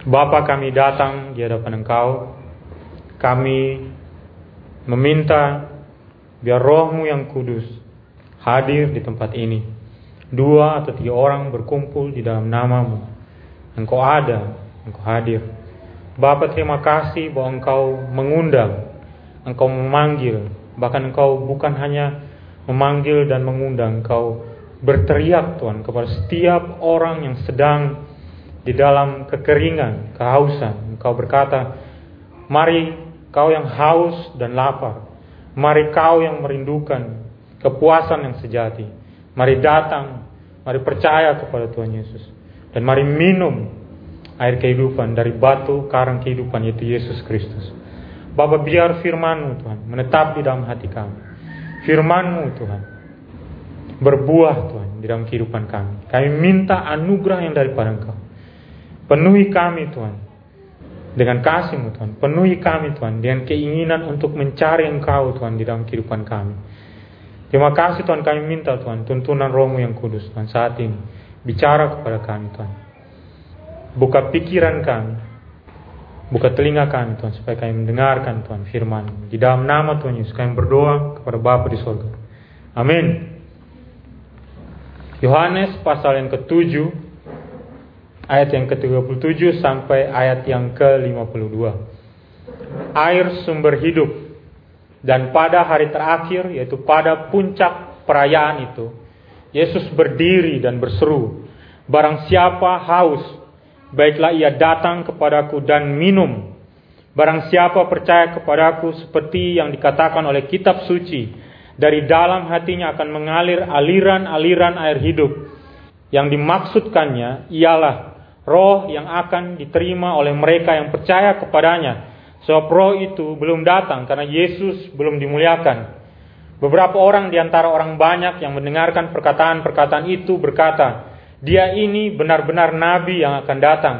Bapa kami datang di hadapan Engkau. Kami meminta biar rohmu yang kudus hadir di tempat ini. Dua atau tiga orang berkumpul di dalam namamu. Engkau ada, engkau hadir. Bapak terima kasih bahwa engkau mengundang, engkau memanggil, bahkan engkau bukan hanya memanggil dan mengundang, engkau berteriak Tuhan kepada setiap orang yang sedang di dalam kekeringan, kehausan. Engkau berkata, mari kau yang haus dan lapar. Mari kau yang merindukan kepuasan yang sejati. Mari datang, mari percaya kepada Tuhan Yesus. Dan mari minum air kehidupan dari batu karang kehidupan yaitu Yesus Kristus. Bapa biar firmanmu Tuhan menetap di dalam hati kami. Firmanmu Tuhan berbuah Tuhan di dalam kehidupan kami. Kami minta anugerah yang daripada Engkau. Penuhi kami Tuhan dengan kasih-Mu Tuhan. Penuhi kami Tuhan dengan keinginan untuk mencari Engkau Tuhan di dalam kehidupan kami. Terima kasih Tuhan kami minta Tuhan tuntunan rohmu yang kudus Tuhan saat ini. Bicara kepada kami Tuhan. Buka pikiran kami. Buka telinga kami Tuhan supaya kami mendengarkan Tuhan firman. Di dalam nama Tuhan Yesus kami berdoa kepada Bapa di sorga. Amin. Yohanes pasal yang ketujuh ayat yang ke-37 sampai ayat yang ke-52. Air sumber hidup. Dan pada hari terakhir, yaitu pada puncak perayaan itu, Yesus berdiri dan berseru, Barang siapa haus, baiklah ia datang kepadaku dan minum. Barang siapa percaya kepadaku seperti yang dikatakan oleh kitab suci, dari dalam hatinya akan mengalir aliran-aliran air hidup. Yang dimaksudkannya ialah roh yang akan diterima oleh mereka yang percaya kepadanya. Sebab roh itu belum datang karena Yesus belum dimuliakan. Beberapa orang di antara orang banyak yang mendengarkan perkataan-perkataan itu berkata, dia ini benar-benar nabi yang akan datang.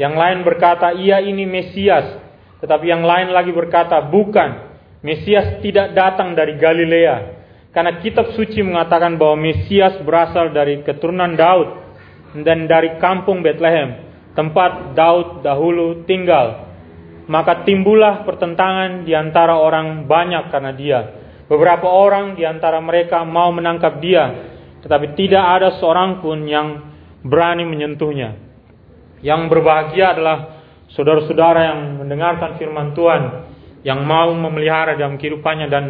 Yang lain berkata, ia ini Mesias. Tetapi yang lain lagi berkata, bukan. Mesias tidak datang dari Galilea. Karena kitab suci mengatakan bahwa Mesias berasal dari keturunan Daud dan dari kampung Bethlehem, tempat Daud dahulu tinggal. Maka timbullah pertentangan di antara orang banyak karena dia. Beberapa orang di antara mereka mau menangkap dia, tetapi tidak ada seorang pun yang berani menyentuhnya. Yang berbahagia adalah saudara-saudara yang mendengarkan firman Tuhan, yang mau memelihara dalam kehidupannya dan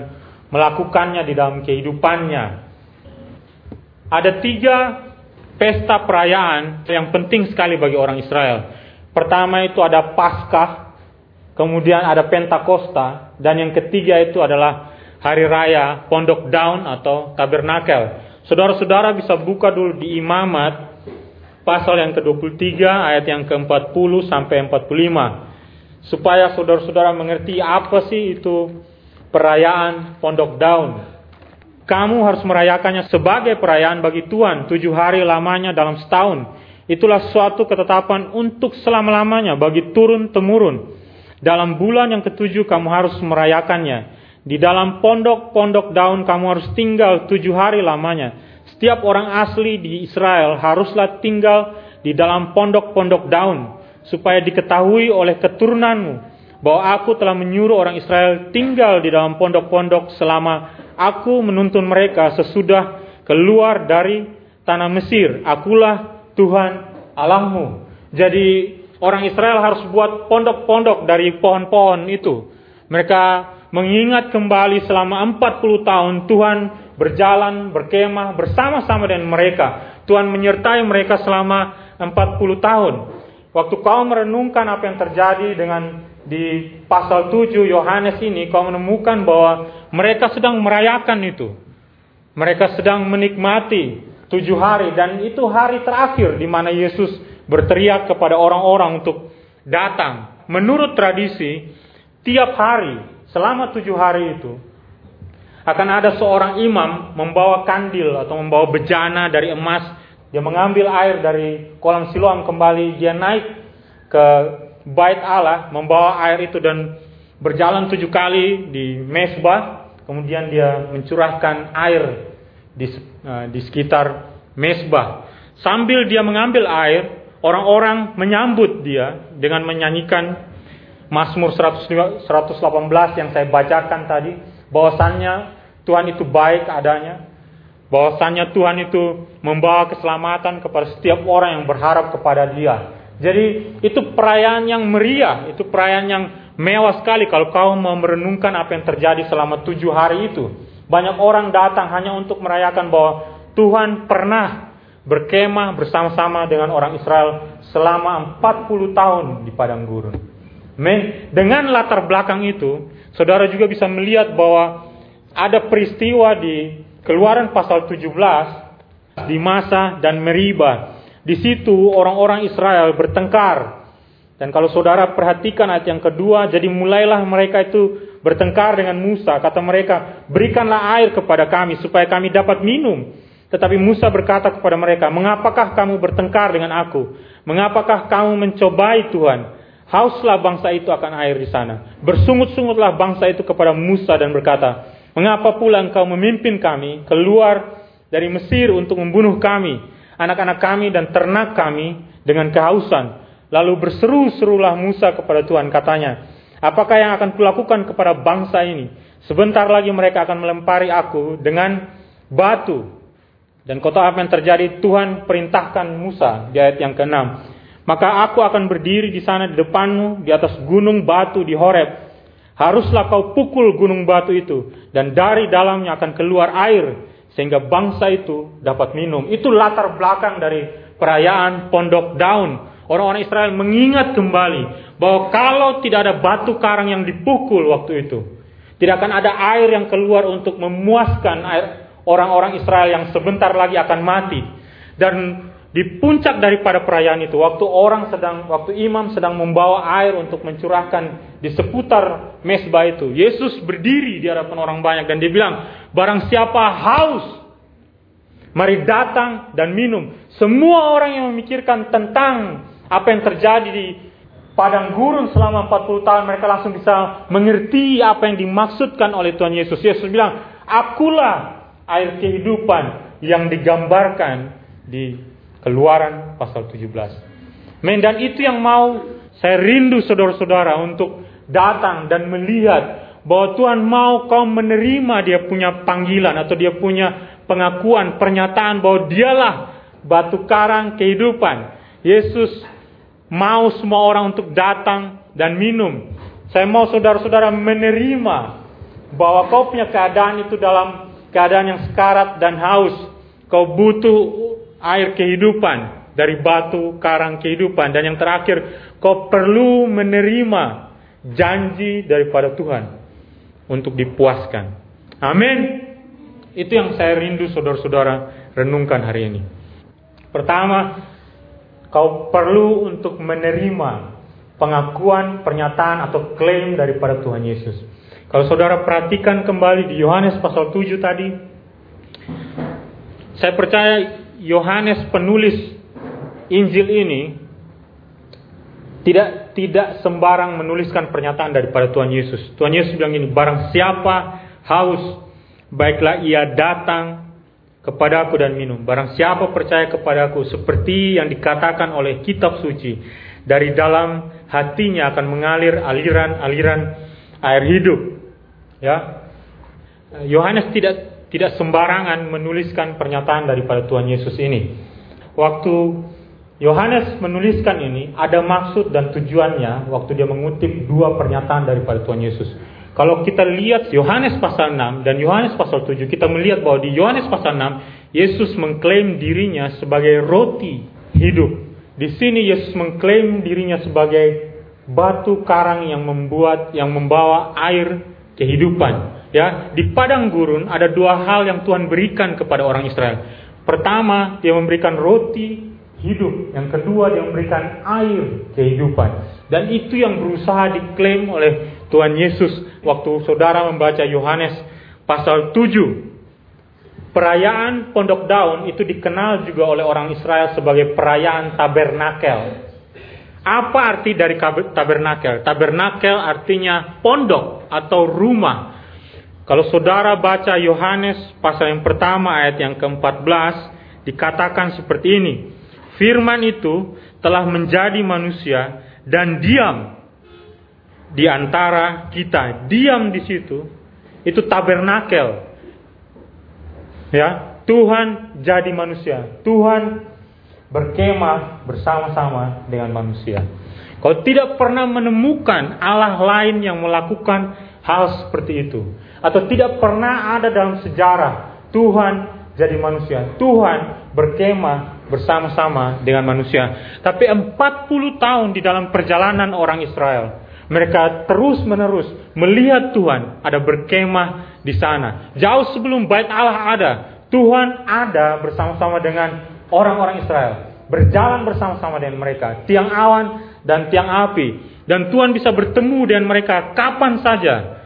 melakukannya di dalam kehidupannya. Ada tiga pesta perayaan yang penting sekali bagi orang Israel. Pertama itu ada Paskah, kemudian ada Pentakosta, dan yang ketiga itu adalah hari raya Pondok Daun atau Tabernakel. Saudara-saudara bisa buka dulu di Imamat pasal yang ke-23 ayat yang ke-40 sampai 45 supaya saudara-saudara mengerti apa sih itu perayaan Pondok Daun kamu harus merayakannya sebagai perayaan bagi Tuhan tujuh hari lamanya dalam setahun. Itulah suatu ketetapan untuk selama-lamanya bagi turun-temurun. Dalam bulan yang ketujuh kamu harus merayakannya. Di dalam pondok-pondok daun kamu harus tinggal tujuh hari lamanya. Setiap orang asli di Israel haruslah tinggal di dalam pondok-pondok daun. Supaya diketahui oleh keturunanmu bahwa aku telah menyuruh orang Israel tinggal di dalam pondok-pondok selama aku menuntun mereka sesudah keluar dari tanah Mesir. Akulah Tuhan Allahmu. Jadi orang Israel harus buat pondok-pondok dari pohon-pohon itu. Mereka mengingat kembali selama 40 tahun Tuhan berjalan, berkemah bersama-sama dengan mereka. Tuhan menyertai mereka selama 40 tahun. Waktu kau merenungkan apa yang terjadi dengan di pasal 7 Yohanes ini kau menemukan bahwa mereka sedang merayakan itu. Mereka sedang menikmati tujuh hari dan itu hari terakhir di mana Yesus berteriak kepada orang-orang untuk datang. Menurut tradisi, tiap hari selama tujuh hari itu akan ada seorang imam membawa kandil atau membawa bejana dari emas. Dia mengambil air dari kolam siloam kembali, dia naik ke bait Allah, membawa air itu dan berjalan tujuh kali di mesbah, kemudian dia mencurahkan air di, uh, di sekitar mesbah. Sambil dia mengambil air, orang-orang menyambut dia dengan menyanyikan Mazmur 118 yang saya bacakan tadi, bahwasannya Tuhan itu baik adanya, bahwasannya Tuhan itu membawa keselamatan kepada setiap orang yang berharap kepada Dia. Jadi itu perayaan yang meriah, itu perayaan yang mewah sekali kalau kau merenungkan apa yang terjadi selama tujuh hari itu. Banyak orang datang hanya untuk merayakan bahwa Tuhan pernah berkemah bersama-sama dengan orang Israel selama 40 tahun di padang gurun. Men, dengan latar belakang itu, saudara juga bisa melihat bahwa ada peristiwa di Keluaran pasal 17 di masa dan Meriba. Di situ orang-orang Israel bertengkar. Dan kalau saudara perhatikan ayat yang kedua, jadi mulailah mereka itu bertengkar dengan Musa. Kata mereka, berikanlah air kepada kami supaya kami dapat minum. Tetapi Musa berkata kepada mereka, mengapakah kamu bertengkar dengan aku? Mengapakah kamu mencobai Tuhan? Hauslah bangsa itu akan air di sana. Bersungut-sungutlah bangsa itu kepada Musa dan berkata, Mengapa pula engkau memimpin kami keluar dari Mesir untuk membunuh kami, anak-anak kami dan ternak kami dengan kehausan? Lalu berseru-serulah Musa kepada Tuhan katanya, Apakah yang akan kulakukan kepada bangsa ini? Sebentar lagi mereka akan melempari aku dengan batu. Dan kota apa yang terjadi? Tuhan perintahkan Musa di ayat yang ke-6. Maka aku akan berdiri di sana di depanmu di atas gunung batu di Horeb. Haruslah kau pukul gunung batu itu dan dari dalamnya akan keluar air sehingga bangsa itu dapat minum. Itu latar belakang dari perayaan Pondok Daun. Orang-orang Israel mengingat kembali bahwa kalau tidak ada batu karang yang dipukul waktu itu, tidak akan ada air yang keluar untuk memuaskan orang-orang Israel yang sebentar lagi akan mati. Dan di puncak daripada perayaan itu, waktu orang sedang, waktu imam sedang membawa air untuk mencurahkan di seputar mesbah itu, Yesus berdiri di hadapan orang banyak dan dia bilang, barang siapa haus, mari datang dan minum. Semua orang yang memikirkan tentang apa yang terjadi di padang gurun selama 40 tahun, mereka langsung bisa mengerti apa yang dimaksudkan oleh Tuhan Yesus. Yesus bilang, akulah air kehidupan yang digambarkan di Keluaran pasal 17. Men, dan itu yang mau saya rindu saudara-saudara untuk datang dan melihat bahwa Tuhan mau kau menerima dia punya panggilan atau dia punya pengakuan, pernyataan bahwa dialah batu karang kehidupan. Yesus mau semua orang untuk datang dan minum. Saya mau saudara-saudara menerima bahwa kau punya keadaan itu dalam keadaan yang sekarat dan haus. Kau butuh air kehidupan dari batu karang kehidupan dan yang terakhir kau perlu menerima janji daripada Tuhan untuk dipuaskan. Amin. Itu yang saya rindu saudara-saudara renungkan hari ini. Pertama, kau perlu untuk menerima pengakuan, pernyataan atau klaim daripada Tuhan Yesus. Kalau saudara perhatikan kembali di Yohanes pasal 7 tadi, saya percaya Yohanes penulis Injil ini tidak tidak sembarang menuliskan pernyataan daripada Tuhan Yesus. Tuhan Yesus bilang ini, barang siapa haus, baiklah ia datang kepada aku dan minum. Barang siapa percaya kepada aku, seperti yang dikatakan oleh kitab suci, dari dalam hatinya akan mengalir aliran-aliran air hidup. Ya, Yohanes tidak tidak sembarangan menuliskan pernyataan daripada Tuhan Yesus ini. Waktu Yohanes menuliskan ini, ada maksud dan tujuannya waktu dia mengutip dua pernyataan daripada Tuhan Yesus. Kalau kita lihat Yohanes pasal 6 dan Yohanes pasal 7, kita melihat bahwa di Yohanes pasal 6, Yesus mengklaim dirinya sebagai roti hidup. Di sini Yesus mengklaim dirinya sebagai batu karang yang membuat yang membawa air kehidupan. Ya, di padang gurun ada dua hal yang Tuhan berikan kepada orang Israel. Pertama, dia memberikan roti hidup. Yang kedua, dia memberikan air kehidupan. Dan itu yang berusaha diklaim oleh Tuhan Yesus waktu saudara membaca Yohanes pasal 7. Perayaan Pondok Daun itu dikenal juga oleh orang Israel sebagai perayaan tabernakel. Apa arti dari tabernakel? Tabernakel artinya pondok atau rumah kalau saudara baca Yohanes pasal yang pertama ayat yang ke-14 dikatakan seperti ini. firman itu telah menjadi manusia dan diam di antara kita, diam di situ, itu tabernakel. Ya, Tuhan jadi manusia. Tuhan berkemah bersama-sama dengan manusia. Kau tidak pernah menemukan Allah lain yang melakukan hal seperti itu. Atau tidak pernah ada dalam sejarah Tuhan jadi manusia. Tuhan berkemah bersama-sama dengan manusia. Tapi 40 tahun di dalam perjalanan orang Israel. Mereka terus menerus melihat Tuhan ada berkemah di sana. Jauh sebelum bait Allah ada, Tuhan ada bersama-sama dengan orang-orang Israel. Berjalan bersama-sama dengan mereka. Tiang awan dan tiang api. Dan Tuhan bisa bertemu dengan mereka kapan saja.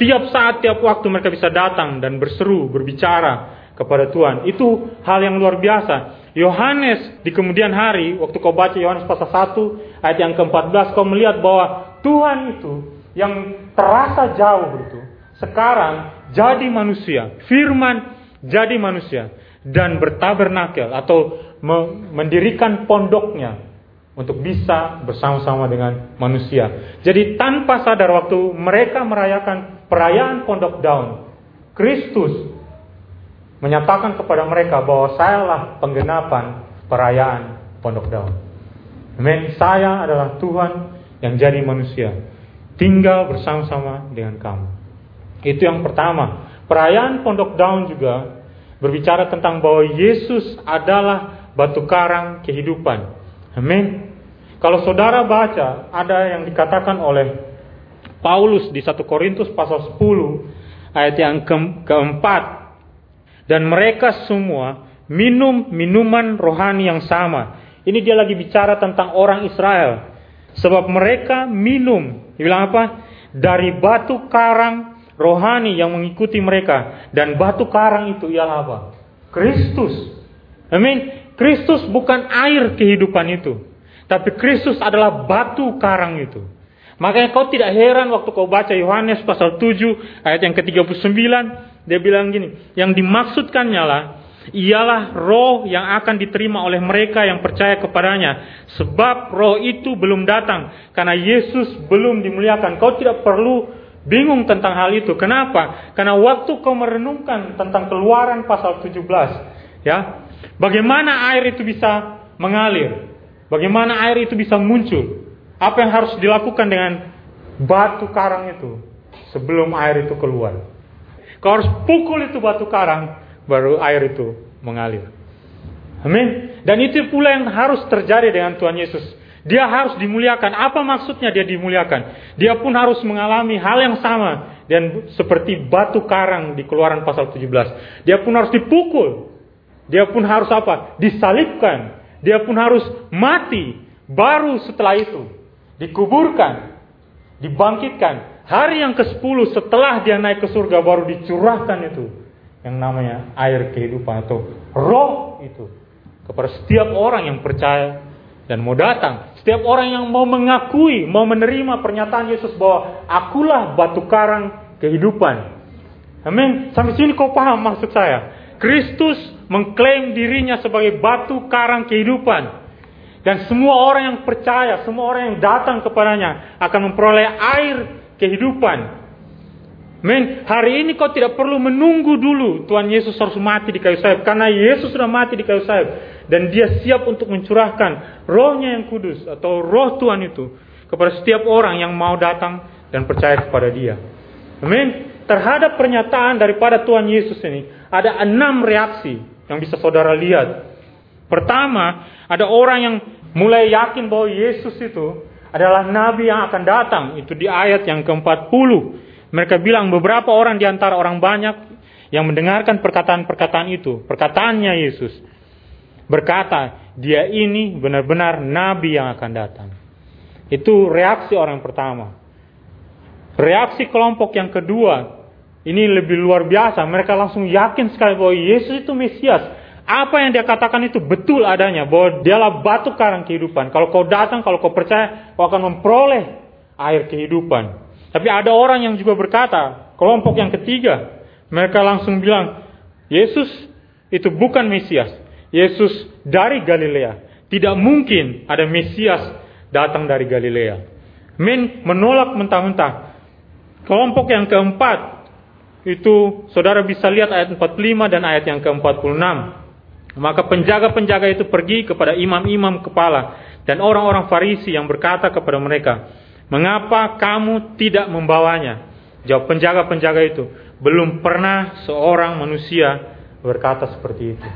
Tiap saat, tiap waktu mereka bisa datang dan berseru, berbicara kepada Tuhan. Itu hal yang luar biasa. Yohanes di kemudian hari, waktu kau baca Yohanes pasal 1 ayat yang ke-14, kau melihat bahwa Tuhan itu yang terasa jauh itu, sekarang jadi manusia. Firman jadi manusia. Dan bertabernakel atau mendirikan pondoknya untuk bisa bersama-sama dengan manusia. Jadi tanpa sadar waktu mereka merayakan perayaan pondok daun, Kristus menyatakan kepada mereka bahwa sayalah penggenapan perayaan pondok daun. Amin. Saya adalah Tuhan yang jadi manusia, tinggal bersama-sama dengan kamu. Itu yang pertama. Perayaan pondok daun juga berbicara tentang bahwa Yesus adalah batu karang kehidupan. Amin. Kalau saudara baca, ada yang dikatakan oleh Paulus di 1 Korintus pasal 10 ayat yang ke keempat dan mereka semua minum minuman rohani yang sama. Ini dia lagi bicara tentang orang Israel. Sebab mereka minum, bilang apa? Dari batu karang rohani yang mengikuti mereka. Dan batu karang itu ialah apa? Kristus. Amin. Kristus bukan air kehidupan itu. Tapi Kristus adalah batu karang itu. Makanya kau tidak heran waktu kau baca Yohanes pasal 7 ayat yang ke-39 dia bilang gini, yang dimaksudkannya lah ialah roh yang akan diterima oleh mereka yang percaya kepadanya. Sebab roh itu belum datang karena Yesus belum dimuliakan. Kau tidak perlu bingung tentang hal itu. Kenapa? Karena waktu kau merenungkan tentang keluaran pasal 17, ya. Bagaimana air itu bisa mengalir? Bagaimana air itu bisa muncul? Apa yang harus dilakukan dengan batu karang itu sebelum air itu keluar? Kau harus pukul itu batu karang, baru air itu mengalir. Amin. Dan itu pula yang harus terjadi dengan Tuhan Yesus. Dia harus dimuliakan. Apa maksudnya dia dimuliakan? Dia pun harus mengalami hal yang sama. Dan seperti batu karang di keluaran pasal 17. Dia pun harus dipukul. Dia pun harus apa? Disalibkan. Dia pun harus mati. Baru setelah itu. Dikuburkan. Dibangkitkan Hari yang ke-10 setelah dia naik ke surga baru dicurahkan itu yang namanya air kehidupan atau roh itu kepada setiap orang yang percaya dan mau datang. Setiap orang yang mau mengakui, mau menerima pernyataan Yesus bahwa akulah batu karang kehidupan. Amin. Sampai sini kau paham maksud saya. Kristus mengklaim dirinya sebagai batu karang kehidupan. Dan semua orang yang percaya, semua orang yang datang kepadanya akan memperoleh air kehidupan. Men, hari ini kau tidak perlu menunggu dulu Tuhan Yesus harus mati di kayu salib karena Yesus sudah mati di kayu salib dan dia siap untuk mencurahkan rohnya yang kudus atau roh Tuhan itu kepada setiap orang yang mau datang dan percaya kepada dia. Amin. Terhadap pernyataan daripada Tuhan Yesus ini ada enam reaksi yang bisa saudara lihat. Pertama, ada orang yang mulai yakin bahwa Yesus itu adalah nabi yang akan datang. Itu di ayat yang ke-40. Mereka bilang beberapa orang di antara orang banyak yang mendengarkan perkataan-perkataan itu. Perkataannya Yesus. Berkata, dia ini benar-benar nabi yang akan datang. Itu reaksi orang pertama. Reaksi kelompok yang kedua, ini lebih luar biasa. Mereka langsung yakin sekali bahwa Yesus itu Mesias apa yang dia katakan itu betul adanya bahwa dialah batu karang kehidupan. Kalau kau datang, kalau kau percaya, kau akan memperoleh air kehidupan. Tapi ada orang yang juga berkata, kelompok yang ketiga, mereka langsung bilang, Yesus itu bukan Mesias. Yesus dari Galilea. Tidak mungkin ada Mesias datang dari Galilea. Men menolak mentah-mentah. Kelompok yang keempat itu saudara bisa lihat ayat 45 dan ayat yang ke-46. Maka penjaga-penjaga itu pergi kepada imam-imam kepala dan orang-orang Farisi yang berkata kepada mereka, "Mengapa kamu tidak membawanya?" Jawab penjaga-penjaga itu, "Belum pernah seorang manusia berkata seperti itu."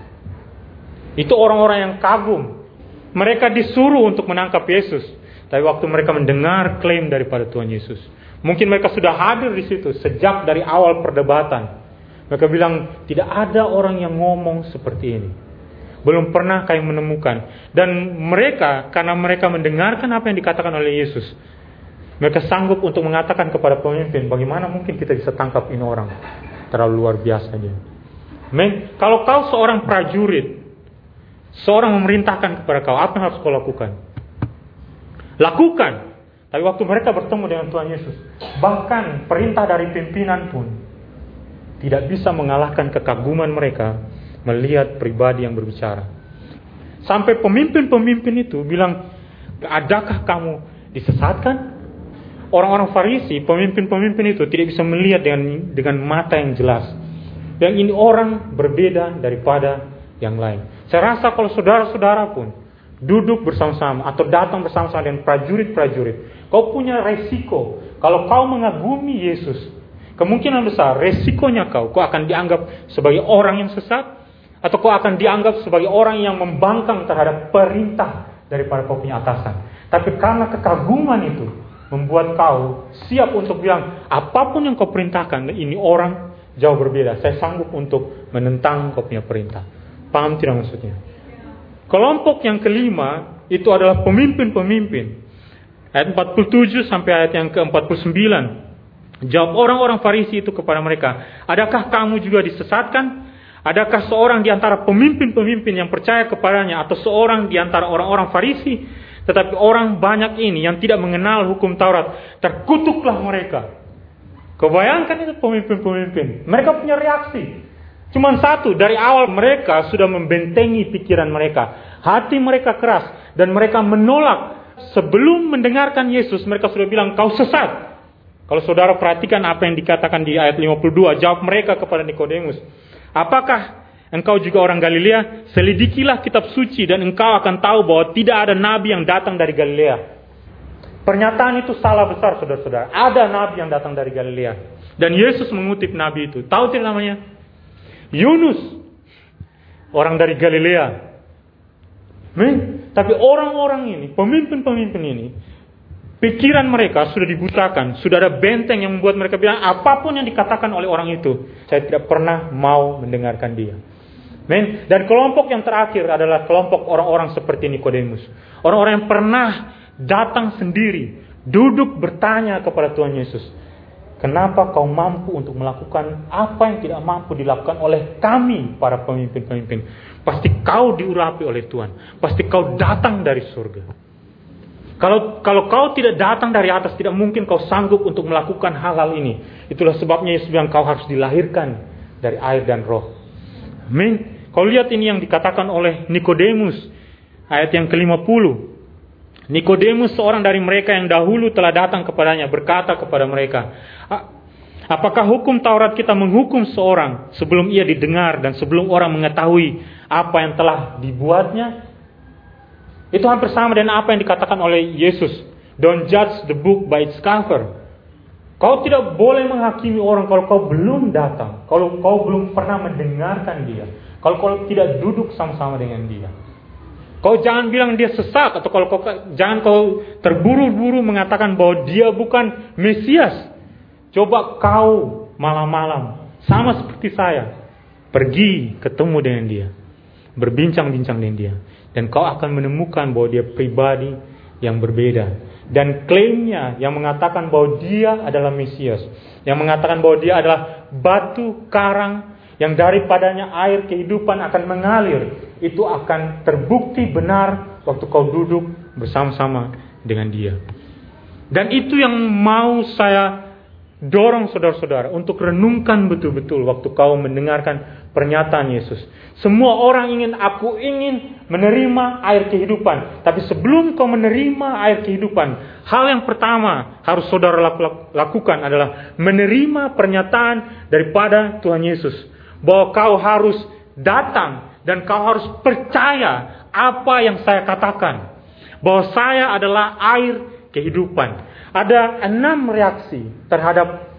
Itu orang-orang yang kagum. Mereka disuruh untuk menangkap Yesus, tapi waktu mereka mendengar klaim daripada Tuhan Yesus, mungkin mereka sudah hadir di situ sejak dari awal perdebatan. Mereka bilang, "Tidak ada orang yang ngomong seperti ini." Belum pernah kami menemukan. Dan mereka, karena mereka mendengarkan apa yang dikatakan oleh Yesus, mereka sanggup untuk mengatakan kepada pemimpin, bagaimana mungkin kita bisa tangkap ini orang. Terlalu luar biasa dia. Men, kalau kau seorang prajurit, seorang memerintahkan kepada kau, apa yang harus kau lakukan? Lakukan. Tapi waktu mereka bertemu dengan Tuhan Yesus, bahkan perintah dari pimpinan pun tidak bisa mengalahkan kekaguman mereka melihat pribadi yang berbicara. Sampai pemimpin-pemimpin itu bilang, adakah kamu disesatkan? Orang-orang Farisi, pemimpin-pemimpin itu tidak bisa melihat dengan dengan mata yang jelas. Yang ini orang berbeda daripada yang lain. Saya rasa kalau saudara-saudara pun duduk bersama-sama atau datang bersama-sama dengan prajurit-prajurit, kau punya resiko. Kalau kau mengagumi Yesus, kemungkinan besar resikonya kau, kau akan dianggap sebagai orang yang sesat, atau kau akan dianggap sebagai orang yang membangkang terhadap perintah daripada kau punya atasan. Tapi karena kekaguman itu membuat kau siap untuk bilang apa pun yang kau perintahkan ini orang jauh berbeda. Saya sanggup untuk menentang kau punya perintah. Paham tidak maksudnya? Kelompok yang kelima itu adalah pemimpin-pemimpin. Ayat 47 sampai ayat yang ke-49. Jawab orang-orang Farisi itu kepada mereka, "Adakah kamu juga disesatkan? Adakah seorang di antara pemimpin-pemimpin yang percaya kepadanya atau seorang di antara orang-orang Farisi tetapi orang banyak ini yang tidak mengenal hukum Taurat terkutuklah mereka. Kebayangkan itu pemimpin-pemimpin. Mereka punya reaksi. Cuma satu, dari awal mereka sudah membentengi pikiran mereka. Hati mereka keras dan mereka menolak. Sebelum mendengarkan Yesus, mereka sudah bilang, kau sesat. Kalau saudara perhatikan apa yang dikatakan di ayat 52, jawab mereka kepada Nikodemus. Apakah engkau juga orang Galilea? Selidikilah kitab suci dan engkau akan tahu bahwa tidak ada nabi yang datang dari Galilea. Pernyataan itu salah besar saudara-saudara. Ada nabi yang datang dari Galilea. Dan Yesus mengutip nabi itu. Tahu tidak namanya? Yunus. Orang dari Galilea. Men, tapi orang-orang ini, pemimpin-pemimpin ini, Pikiran mereka sudah dibutakan, sudah ada benteng yang membuat mereka bilang apa pun yang dikatakan oleh orang itu, saya tidak pernah mau mendengarkan dia. Men, dan kelompok yang terakhir adalah kelompok orang-orang seperti Nikodemus. Orang-orang yang pernah datang sendiri, duduk bertanya kepada Tuhan Yesus, Kenapa kau mampu untuk melakukan apa yang tidak mampu dilakukan oleh kami para pemimpin-pemimpin? Pasti kau diurapi oleh Tuhan. Pasti kau datang dari surga. Kalau kalau kau tidak datang dari atas, tidak mungkin kau sanggup untuk melakukan hal-hal ini. Itulah sebabnya Yesus bilang kau harus dilahirkan dari air dan roh. Amin. Kau lihat ini yang dikatakan oleh Nikodemus ayat yang ke-50. Nikodemus seorang dari mereka yang dahulu telah datang kepadanya berkata kepada mereka, Apakah hukum Taurat kita menghukum seorang sebelum ia didengar dan sebelum orang mengetahui apa yang telah dibuatnya? Itu hampir sama dengan apa yang dikatakan oleh Yesus. Don't judge the book by its cover. Kau tidak boleh menghakimi orang kalau kau belum datang. Kalau kau belum pernah mendengarkan dia. Kalau kau tidak duduk sama-sama dengan dia. Kau jangan bilang dia sesat. Atau kalau kau, jangan kau terburu-buru mengatakan bahwa dia bukan Mesias. Coba kau malam-malam. Sama seperti saya. Pergi ketemu dengan dia. Berbincang-bincang dengan dia. Dan kau akan menemukan bahwa dia pribadi yang berbeda. Dan klaimnya yang mengatakan bahwa dia adalah Mesias. Yang mengatakan bahwa dia adalah batu karang yang daripadanya air kehidupan akan mengalir. Itu akan terbukti benar waktu kau duduk bersama-sama dengan dia. Dan itu yang mau saya dorong saudara-saudara untuk renungkan betul-betul waktu kau mendengarkan pernyataan Yesus. Semua orang ingin, aku ingin menerima air kehidupan. Tapi sebelum kau menerima air kehidupan, hal yang pertama harus saudara lakukan adalah menerima pernyataan daripada Tuhan Yesus. Bahwa kau harus datang dan kau harus percaya apa yang saya katakan. Bahwa saya adalah air kehidupan. Ada enam reaksi terhadap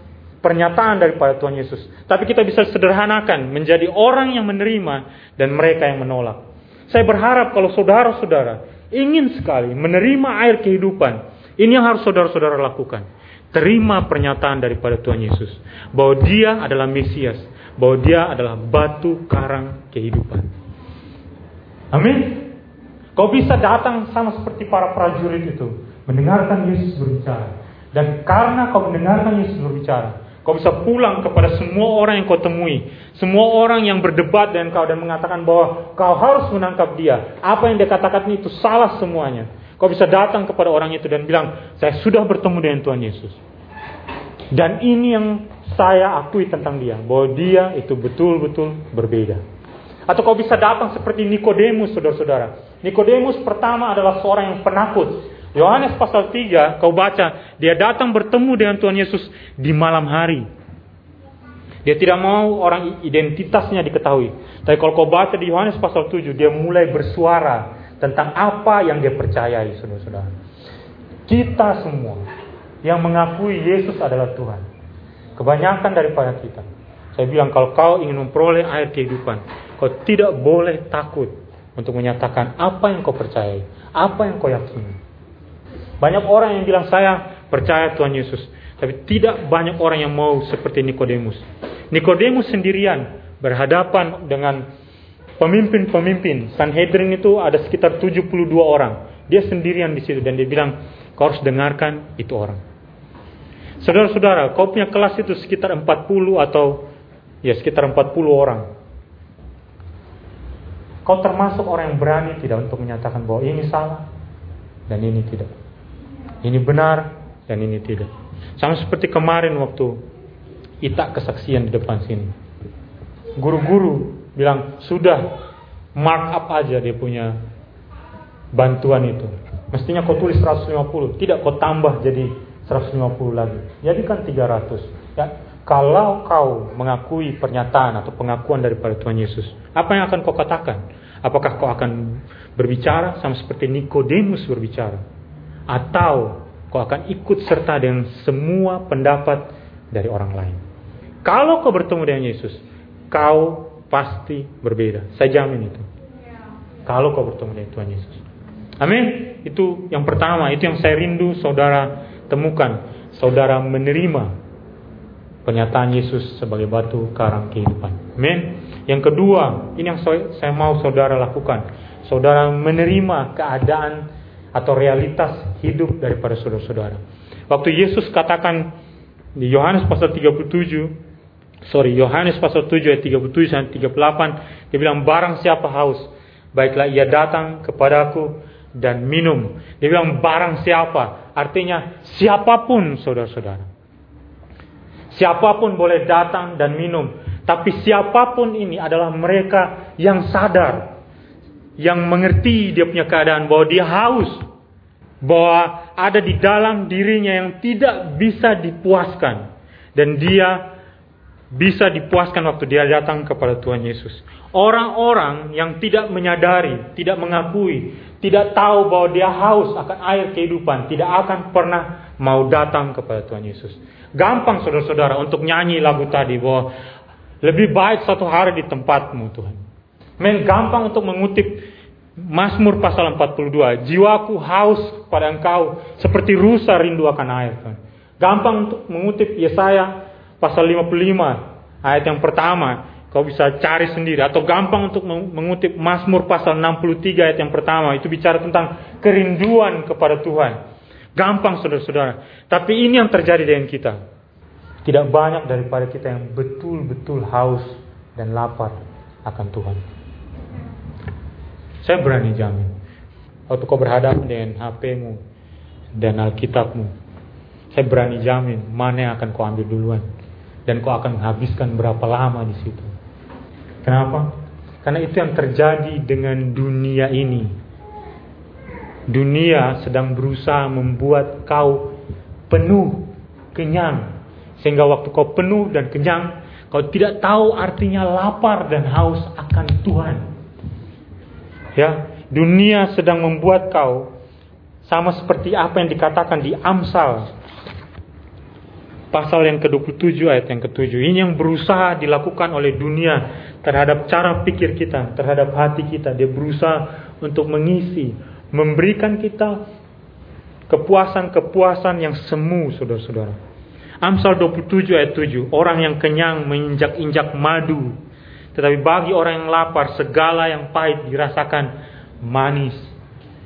pernyataan daripada Tuhan Yesus. Tapi kita bisa sederhanakan menjadi orang yang menerima dan mereka yang menolak. Saya berharap kalau saudara-saudara ingin sekali menerima air kehidupan, ini yang harus saudara-saudara lakukan. Terima pernyataan daripada Tuhan Yesus bahwa Dia adalah Mesias, bahwa Dia adalah batu karang kehidupan. Amin. Kau bisa datang sama seperti para prajurit itu, mendengarkan Yesus berbicara. Dan karena kau mendengarkan Yesus berbicara, Kau bisa pulang kepada semua orang yang kau temui. Semua orang yang berdebat dengan kau dan mengatakan bahwa kau harus menangkap dia. Apa yang dia katakan itu salah semuanya. Kau bisa datang kepada orang itu dan bilang, saya sudah bertemu dengan Tuhan Yesus. Dan ini yang saya akui tentang dia. Bahwa dia itu betul-betul berbeda. Atau kau bisa datang seperti Nikodemus, saudara-saudara. Nikodemus pertama adalah seorang yang penakut. Yohanes pasal 3, kau baca, dia datang bertemu dengan Tuhan Yesus di malam hari. Dia tidak mau orang identitasnya diketahui. Tapi kalau kau baca di Yohanes pasal 7, dia mulai bersuara tentang apa yang dia percayai, saudara-saudara. Kita semua yang mengakui Yesus adalah Tuhan. Kebanyakan daripada kita. Saya bilang kalau kau ingin memperoleh air kehidupan, kau tidak boleh takut untuk menyatakan apa yang kau percayai, apa yang kau yakini. Banyak orang yang bilang saya percaya Tuhan Yesus, tapi tidak banyak orang yang mau seperti Nikodemus. Nikodemus sendirian berhadapan dengan pemimpin-pemimpin. Sanhedrin itu ada sekitar 72 orang. Dia sendirian di situ dan dia bilang, kau harus dengarkan itu orang. Saudara-saudara, kau punya kelas itu sekitar 40 atau ya sekitar 40 orang. Kau termasuk orang yang berani tidak untuk menyatakan bahwa ini salah dan ini tidak. Ini benar dan ini tidak. Sama seperti kemarin waktu Itak kesaksian di depan sini. Guru-guru bilang, sudah mark up aja dia punya bantuan itu. Mestinya kau tulis 150, tidak kau tambah jadi 150 lagi. Jadi kan 300. Ya, kalau kau mengakui pernyataan atau pengakuan daripada Tuhan Yesus, apa yang akan kau katakan? Apakah kau akan berbicara sama seperti Nikodemus berbicara? Atau kau akan ikut serta dengan semua pendapat dari orang lain. Kalau kau bertemu dengan Yesus, kau pasti berbeda. Saya jamin itu. Kalau kau bertemu dengan Tuhan Yesus. Amin. Itu yang pertama, itu yang saya rindu saudara temukan. Saudara menerima pernyataan Yesus sebagai batu karang kehidupan. Amin. Yang kedua, ini yang saya mau saudara lakukan. Saudara menerima keadaan atau realitas hidup daripada saudara-saudara. Waktu Yesus katakan di Yohanes pasal 37, sorry Yohanes pasal 7 ayat 37 sampai 38, dia bilang barang siapa haus, baiklah ia datang kepadaku dan minum. Dia bilang barang siapa, artinya siapa pun saudara-saudara. Siapa pun boleh datang dan minum, tapi siapa pun ini adalah mereka yang sadar yang mengerti dia punya keadaan bahwa dia haus, bahwa ada di dalam dirinya yang tidak bisa dipuaskan dan dia bisa dipuaskan waktu dia datang kepada Tuhan Yesus. Orang-orang yang tidak menyadari, tidak mengakui, tidak tahu bahwa dia haus akan air kehidupan, tidak akan pernah mau datang kepada Tuhan Yesus. Gampang saudara-saudara untuk nyanyi lagu tadi bahwa lebih baik satu hari di tempatmu Tuhan. Men gampang untuk mengutip Mazmur pasal 42. Jiwaku haus pada engkau seperti rusa rindu akan air. Gampang untuk mengutip Yesaya pasal 55 ayat yang pertama. Kau bisa cari sendiri atau gampang untuk mengutip Mazmur pasal 63 ayat yang pertama itu bicara tentang kerinduan kepada Tuhan. Gampang saudara-saudara. Tapi ini yang terjadi dengan kita. Tidak banyak daripada kita yang betul-betul haus dan lapar akan Tuhan. Saya berani jamin. Waktu kau berhadapan dengan HP-mu dan Alkitabmu, saya berani jamin mana yang akan kau ambil duluan dan kau akan menghabiskan berapa lama di situ. Kenapa? Karena itu yang terjadi dengan dunia ini. Dunia sedang berusaha membuat kau penuh, kenyang. Sehingga waktu kau penuh dan kenyang, kau tidak tahu artinya lapar dan haus akan Tuhan. Ya, dunia sedang membuat kau sama seperti apa yang dikatakan di Amsal pasal yang ke-27 ayat yang ke-7. Ini yang berusaha dilakukan oleh dunia terhadap cara pikir kita, terhadap hati kita. Dia berusaha untuk mengisi, memberikan kita kepuasan-kepuasan yang semu, saudara-saudara. Amsal 27 ayat 7, orang yang kenyang menginjak-injak madu, tetapi bagi orang yang lapar segala yang pahit dirasakan manis.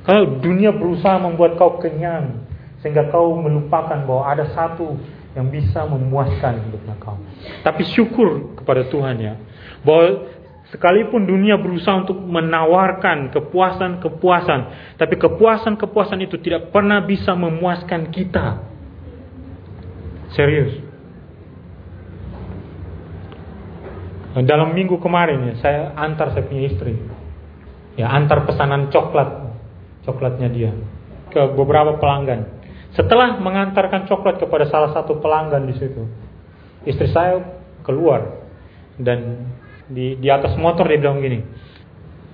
Kalau dunia berusaha membuat kau kenyang sehingga kau melupakan bahwa ada satu yang bisa memuaskan hidupnya kau. Tapi syukur kepada Tuhan ya, bahwa sekalipun dunia berusaha untuk menawarkan kepuasan-kepuasan, tapi kepuasan-kepuasan itu tidak pernah bisa memuaskan kita. Serius. Dalam minggu kemarin ya, saya antar saya punya istri, ya antar pesanan coklat, coklatnya dia ke beberapa pelanggan. Setelah mengantarkan coklat kepada salah satu pelanggan di situ, istri saya keluar dan di, di atas motor dia bilang gini,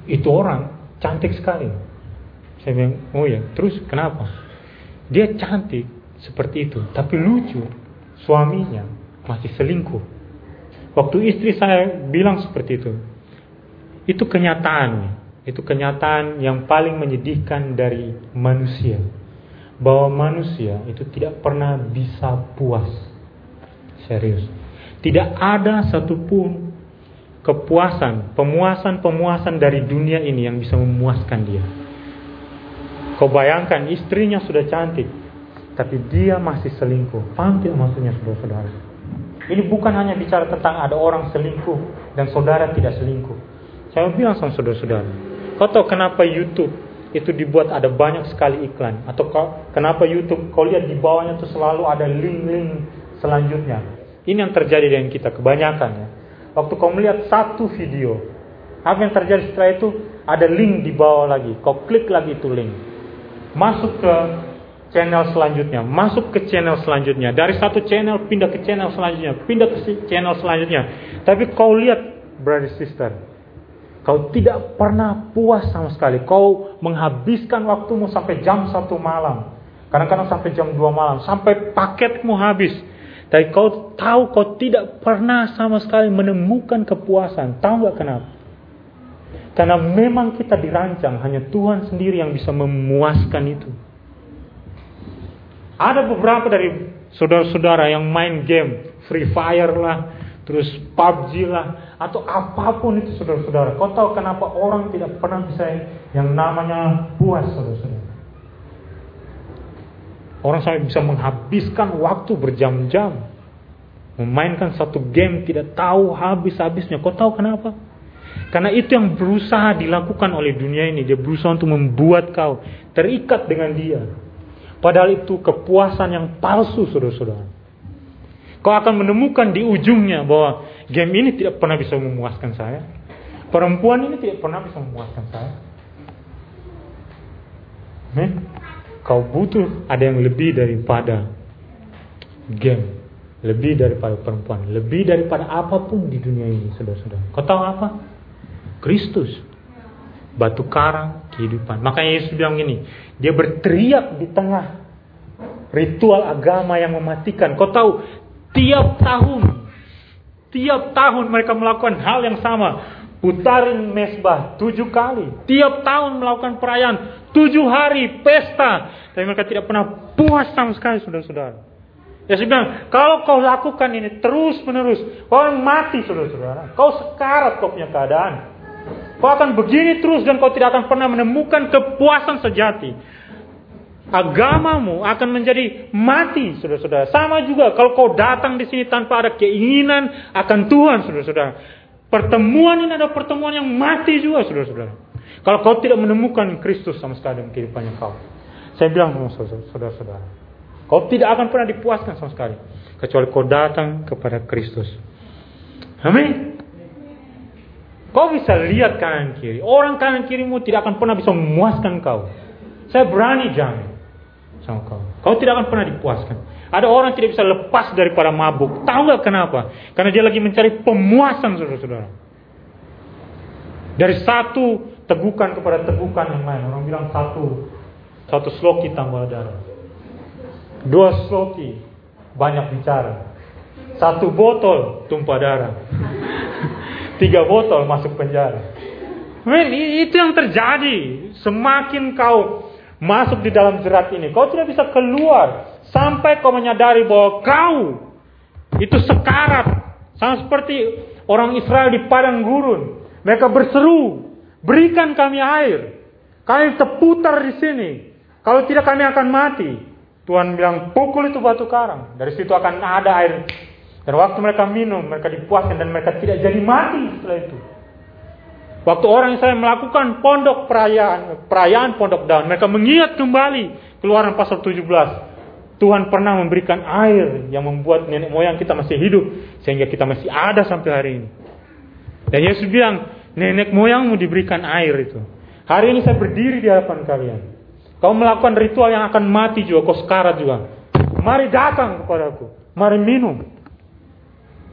itu orang cantik sekali. Saya bilang, oh ya, terus kenapa? Dia cantik seperti itu, tapi lucu, suaminya masih selingkuh. Waktu istri saya bilang seperti itu, itu kenyataan, itu kenyataan yang paling menyedihkan dari manusia bahwa manusia itu tidak pernah bisa puas. Serius. Tidak ada satupun kepuasan, pemuasan-pemuasan dari dunia ini yang bisa memuaskan dia. Kau bayangkan istrinya sudah cantik, tapi dia masih selingkuh. Paham tidak maksudnya saudara-saudara? Ini bukan hanya bicara tentang ada orang selingkuh dan saudara tidak selingkuh. Saya bilang sama saudara-saudara, kau tahu kenapa YouTube itu dibuat ada banyak sekali iklan? Atau kenapa YouTube kau lihat di bawahnya itu selalu ada link-link selanjutnya? Ini yang terjadi dengan kita kebanyakan ya. Waktu kau melihat satu video apa yang terjadi setelah itu? Ada link di bawah lagi. Kau klik lagi itu link. Masuk ke channel selanjutnya masuk ke channel selanjutnya dari satu channel pindah ke channel selanjutnya pindah ke channel selanjutnya tapi kau lihat brother sister Kau tidak pernah puas sama sekali. Kau menghabiskan waktumu sampai jam satu malam. Kadang-kadang sampai jam 2 malam. Sampai paketmu habis. Tapi kau tahu kau tidak pernah sama sekali menemukan kepuasan. Tahu gak kenapa? Karena memang kita dirancang. Hanya Tuhan sendiri yang bisa memuaskan itu. Ada beberapa dari saudara-saudara yang main game. Free Fire lah. Terus PUBG lah atau apa pun itu saudara-saudara. Kau tahu kenapa orang tidak pernah bisa yang namanya puas saudara-saudara. Orang sampai bisa menghabiskan waktu berjam-jam. Memainkan satu game tidak tahu habis-habisnya. Kau tahu kenapa? Karena itu yang berusaha dilakukan oleh dunia ini. Dia berusaha untuk membuat kau terikat dengan dia. Padahal itu kepuasan yang palsu saudara-saudara. Kau akan menemukan di ujungnya bahwa Game ini tidak pernah bisa memuaskan saya. Perempuan ini tidak pernah bisa memuaskan saya. Nih, kau butuh ada yang lebih daripada game, lebih daripada perempuan, lebih daripada apa pun di dunia ini, saudara-saudara. Kau tahu apa? Kristus, batu karang kehidupan. Makanya Yesus bilang gini, dia berteriak di tengah ritual agama yang mematikan. Kau tahu, tiap tahun Tiap tahun mereka melakukan hal yang sama. Putarin mesbah tujuh kali. Tiap tahun melakukan perayaan. Tujuh hari pesta. Tapi mereka tidak pernah puas sama sekali saudara-saudara. Ya saya bilang, kalau kau lakukan ini terus menerus. Kau mati saudara-saudara. Kau sekarat kau punya keadaan. Kau akan begini terus dan kau tidak akan pernah menemukan kepuasan sejati agamamu akan menjadi mati, saudara-saudara. Sama juga kalau kau datang di sini tanpa ada keinginan akan Tuhan, saudara-saudara. Pertemuan ini adalah pertemuan yang mati juga, saudara-saudara. Kalau kau tidak menemukan Kristus sama sekali dalam kehidupannya kau. Saya bilang saudara-saudara. Kau tidak akan pernah dipuaskan sama sekali. Kecuali kau datang kepada Kristus. Amin. Kau bisa lihat kanan kiri. Orang kanan kirimu tidak akan pernah bisa memuaskan kau. Saya berani jamin sama kau. Kau tidak akan pernah dipuaskan. Ada orang tidak bisa lepas daripada mabuk. Tahu nggak kenapa? Karena dia lagi mencari pemuasan saudara-saudara. Dari satu tegukan kepada tegukan yang lain. Orang bilang satu satu sloki tambah darah. Dua sloki banyak bicara. Satu botol tumpah darah. Tiga botol masuk penjara. Men, itu yang terjadi. Semakin kau masuk di dalam jerat ini, kau tidak bisa keluar sampai kau menyadari bahwa kau itu sekarat. Sama seperti orang Israel di padang gurun. Mereka berseru, berikan kami air. Kami terputar di sini. Kalau tidak kami akan mati. Tuhan bilang, pukul itu batu karang. Dari situ akan ada air dan waktu mereka minum, mereka dipuaskan dan mereka tidak jadi mati setelah itu. Waktu orang Israel melakukan pondok perayaan, perayaan pondok daun, mereka mengingat kembali keluaran pasal 17. Tuhan pernah memberikan air yang membuat nenek moyang kita masih hidup sehingga kita masih ada sampai hari ini. Dan Yesus bilang, nenek moyangmu diberikan air itu. Hari ini saya berdiri di hadapan kalian. Kau melakukan ritual yang akan mati juga, kau sekarat juga. Mari datang kepadaku, mari minum.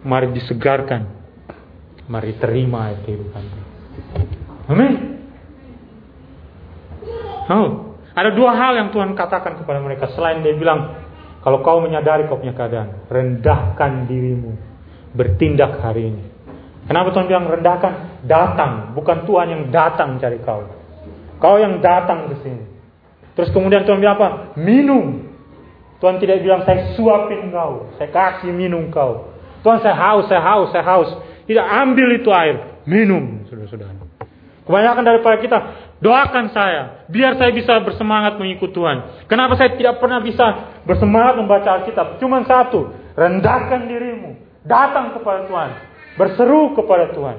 Mari disegarkan. Mari terima kehidupan. Amin. Oh, ada dua hal yang Tuhan katakan kepada mereka. Selain dia bilang, kalau kau menyadari kau punya keadaan, rendahkan dirimu. Bertindak hari ini. Kenapa Tuhan bilang rendahkan? Datang, bukan Tuhan yang datang cari kau. Kau yang datang ke sini. Terus kemudian Tuhan bilang apa? Minum. Tuhan tidak bilang saya suapin kau, saya kasih minum kau. Tuhan saya haus, saya haus, saya haus. Tidak ambil itu air, minum, saudara-saudara. Kebanyakan daripada kita, doakan saya, biar saya bisa bersemangat mengikut Tuhan. Kenapa saya tidak pernah bisa bersemangat membaca Alkitab? Cuma satu, rendahkan dirimu, datang kepada Tuhan, berseru kepada Tuhan,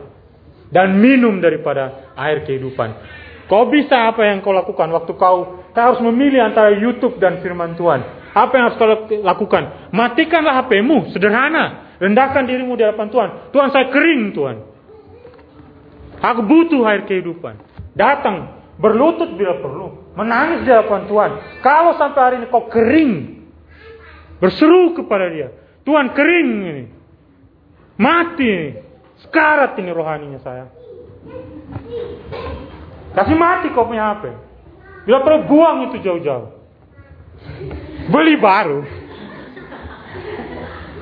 dan minum daripada air kehidupan. Kau bisa apa yang kau lakukan waktu kau, kau harus memilih antara YouTube dan firman Tuhan. Apa yang harus kau lakukan? Matikanlah HPmu, sederhana. Rendahkan dirimu di hadapan Tuhan. Tuhan saya kering Tuhan. Aku butuh air kehidupan. Datang, berlutut bila perlu. Menangis di hadapan Tuhan. Kalau sampai hari ini kau kering. Berseru kepada dia. Tuhan kering ini. Mati ini. Sekarat ini rohaninya saya. Kasih mati kau punya HP. Bila perlu buang itu jauh-jauh. Beli baru.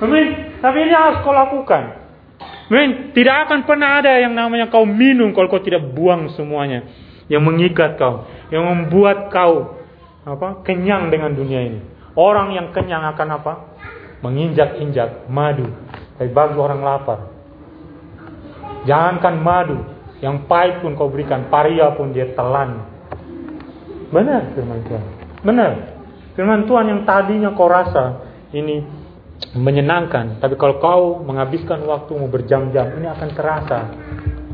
Amin. Tapi ini harus kau lakukan. Men, tidak akan pernah ada yang namanya kau minum kalau kau tidak buang semuanya. Yang mengikat kau, yang membuat kau apa? kenyang dengan dunia ini. Orang yang kenyang akan apa? Menginjak-injak madu. Tapi bagi orang lapar. Jangankan madu, yang pahit pun kau berikan, paria pun dia telan. Benar firman Tuhan. Benar. Firman Tuhan yang tadinya kau rasa ini menyenangkan. Tapi kalau kau menghabiskan waktumu berjam-jam, ini akan terasa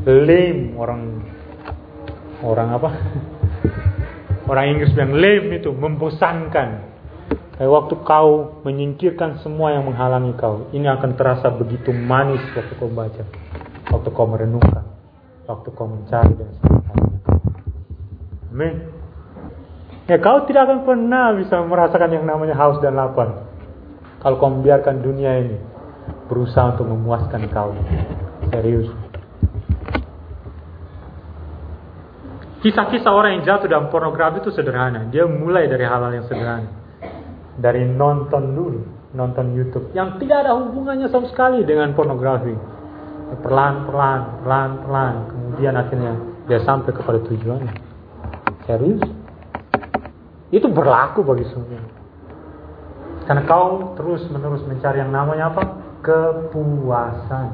lame orang orang apa? Orang Inggris bilang lame itu membosankan. Kayak waktu kau menyingkirkan semua yang menghalangi kau, ini akan terasa begitu manis waktu kau baca, waktu kau merenungkan, waktu kau mencari dan sebagainya. Amin. Ya kau tidak akan pernah bisa merasakan yang namanya haus dan lapar kalau kau membiarkan dunia ini berusaha untuk memuaskan kau. Serius. Kisah-kisah orang yang jatuh dalam pornografi itu sederhana. Dia mulai dari hal-hal yang sederhana. Dari nonton dulu, nonton YouTube yang tidak ada hubungannya sama sekali dengan pornografi. Perlahan-perlahan, perlahan-perlahan, kemudian akhirnya dia sampai kepada tujuannya. Serius? Itu berlaku bagi semua. Karena kau terus menerus mencari yang namanya apa? Kepuasan.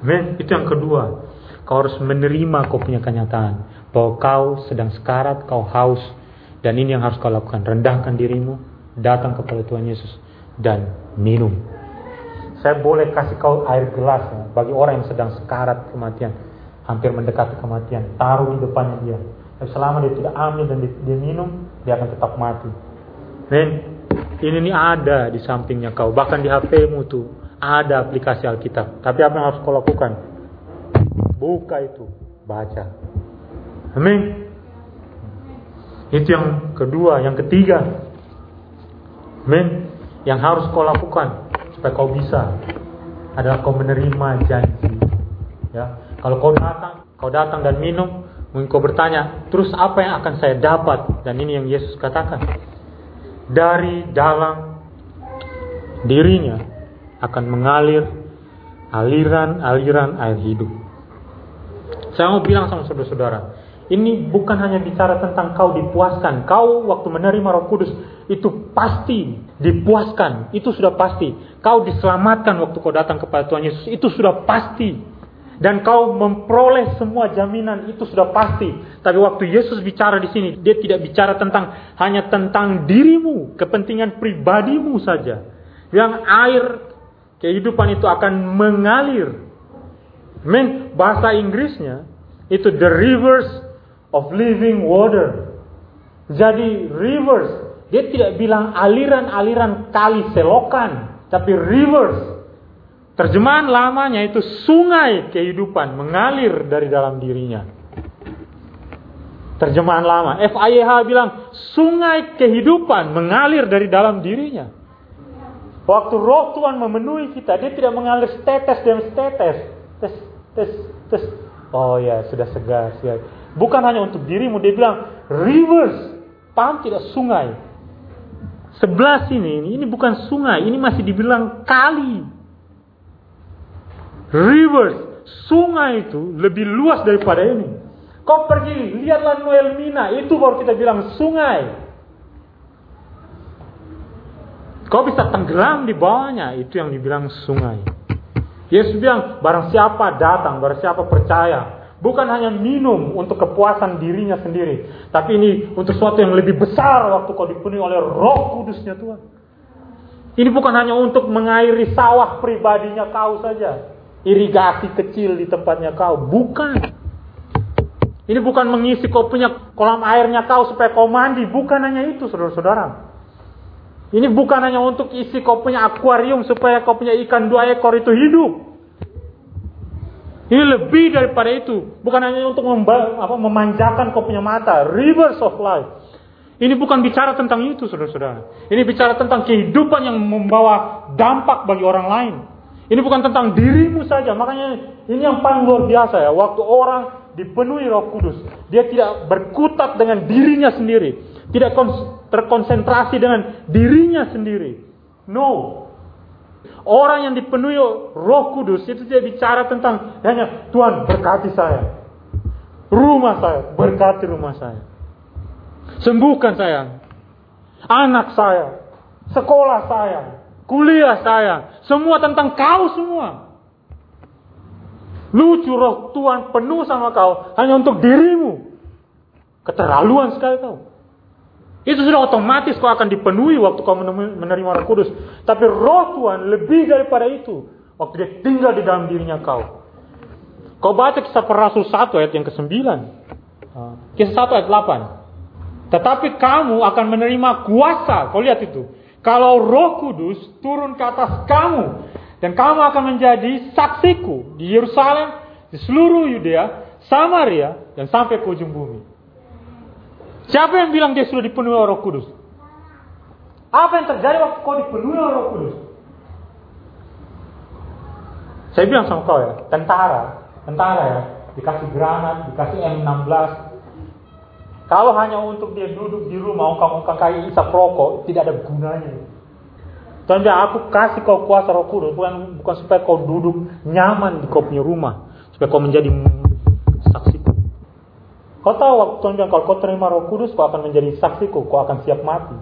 Men, itu yang kedua. Kau harus menerima kau punya kenyataan. Bahwa kau sedang sekarat, kau haus. Dan ini yang harus kau lakukan. Rendahkan dirimu. Datang kepada Tuhan Yesus. Dan minum. Saya boleh kasih kau air gelas ya, bagi orang yang sedang sekarat kematian. Hampir mendekati kematian. Taruh di depannya dia. Tapi selama dia tidak ambil dan dia minum, dia akan tetap mati. Men, ini nih ada di sampingnya kau. Bahkan di HPmu tuh ada aplikasi Alkitab. Tapi apa yang harus kau lakukan? buka itu, baca. Amin. Itu yang kedua, yang ketiga. Amin. Yang harus kau lakukan supaya kau bisa adalah kau menerima janji. Ya, kalau kau datang, kau datang dan minum, mungkin kau bertanya, terus apa yang akan saya dapat? Dan ini yang Yesus katakan. Dari dalam dirinya akan mengalir aliran-aliran air hidup. Saya mau bilang sama saudara-saudara, ini bukan hanya bicara tentang kau dipuaskan. Kau waktu menerima Roh Kudus itu pasti dipuaskan. Itu sudah pasti. Kau diselamatkan waktu kau datang kepada Tuhan Yesus. Itu sudah pasti. Dan kau memperoleh semua jaminan itu sudah pasti. Tapi waktu Yesus bicara di sini, dia tidak bicara tentang hanya tentang dirimu, kepentingan pribadimu saja. Yang air kehidupan itu akan mengalir. Men, bahasa Inggrisnya itu the rivers of living water. Jadi rivers, dia tidak bilang aliran-aliran kali selokan, tapi rivers. Terjemahan lamanya itu sungai kehidupan mengalir dari dalam dirinya. Terjemahan lama, FIH bilang sungai kehidupan mengalir dari dalam dirinya. Waktu roh Tuhan memenuhi kita, dia tidak mengalir setetes demi setetes. Tes, tes, tes. Oh ya, sudah segar, segar. Bukan hanya untuk dirimu, dia bilang rivers. Paham tidak sungai? Sebelah sini, ini bukan sungai, ini masih dibilang kali. Rivers, sungai itu lebih luas daripada ini. Kau pergi, lihatlah Noel Mina, itu baru kita bilang sungai. Kau bisa tenggelam di bawahnya, itu yang dibilang sungai. Yesus bilang, barang siapa datang, barang siapa percaya, Bukan hanya minum untuk kepuasan dirinya sendiri. Tapi ini untuk sesuatu yang lebih besar waktu kau dipenuhi oleh roh kudusnya Tuhan. Ini bukan hanya untuk mengairi sawah pribadinya kau saja. Irigasi kecil di tempatnya kau. Bukan. Ini bukan mengisi kau punya kolam airnya kau supaya kau mandi. Bukan hanya itu saudara-saudara. Ini bukan hanya untuk isi kau punya akuarium supaya kau punya ikan dua ekor itu hidup. Ini lebih daripada itu. Bukan hanya untuk apa, memanjakan kau punya mata. Rivers of life. Ini bukan bicara tentang itu, saudara-saudara. Ini bicara tentang kehidupan yang membawa dampak bagi orang lain. Ini bukan tentang dirimu saja. Makanya ini yang paling luar biasa ya. Waktu orang dipenuhi roh kudus. Dia tidak berkutat dengan dirinya sendiri. Tidak terkonsentrasi dengan dirinya sendiri. No. Orang yang dipenuhi roh kudus itu tidak bicara tentang hanya Tuhan berkati saya. Rumah saya, berkati rumah saya. Sembuhkan saya. Anak saya. Sekolah saya. Kuliah saya. Semua tentang kau semua. Lucu roh Tuhan penuh sama kau hanya untuk dirimu. Keterlaluan sekali kau. Itu sudah otomatis kau akan dipenuhi waktu kau menerima roh kudus. Tapi roh Tuhan lebih daripada itu. Waktu dia tinggal di dalam dirinya kau. Kau baca kisah para rasul 1 ayat yang ke-9. Ah, kisah 1 ayat 8. Tetapi kamu akan menerima kuasa. Kau lihat itu. Kalau roh kudus turun ke atas kamu. Dan kamu akan menjadi saksiku di Yerusalem, di seluruh Yudea, Samaria, dan sampai ke ujung bumi. Siapa yang bilang dia sudah dipenuhi oleh Roh Kudus? Apa yang terjadi waktu kau dipenuhi oleh Roh Kudus? Saya bilang sama kau ya, tentara, tentara ya, dikasih granat, dikasih M16. Kalau hanya untuk dia duduk di rumah, ongkang-ongkang kayak isap rokok, tidak ada gunanya. Tuhan bilang, aku kasih kau kuasa roh kudus, bukan, bukan supaya kau duduk nyaman di kau punya rumah. Supaya kau menjadi Kau tahu waktu Tuhan bilang kalau kau terima Roh Kudus, kau akan menjadi saksiku, kau akan siap mati.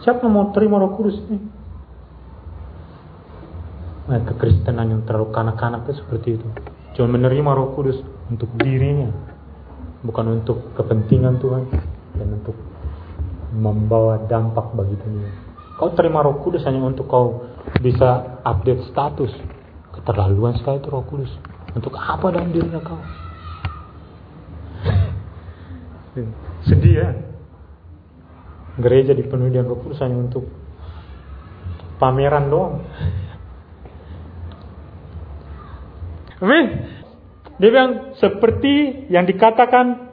Siapa mau terima Roh Kudus ini? Nah, kekristenan yang terlalu kanak-kanak itu seperti itu. Cuma menerima Roh Kudus untuk dirinya, bukan untuk kepentingan Tuhan dan untuk membawa dampak bagi dunia. Kau terima Roh Kudus hanya untuk kau bisa update status. Keterlaluan sekali itu Roh Kudus. Untuk apa dalam dirinya kau? Sedih ya. Gereja dipenuhi dengan roh kudus hanya untuk pameran doang. Amin. Dia bilang seperti yang dikatakan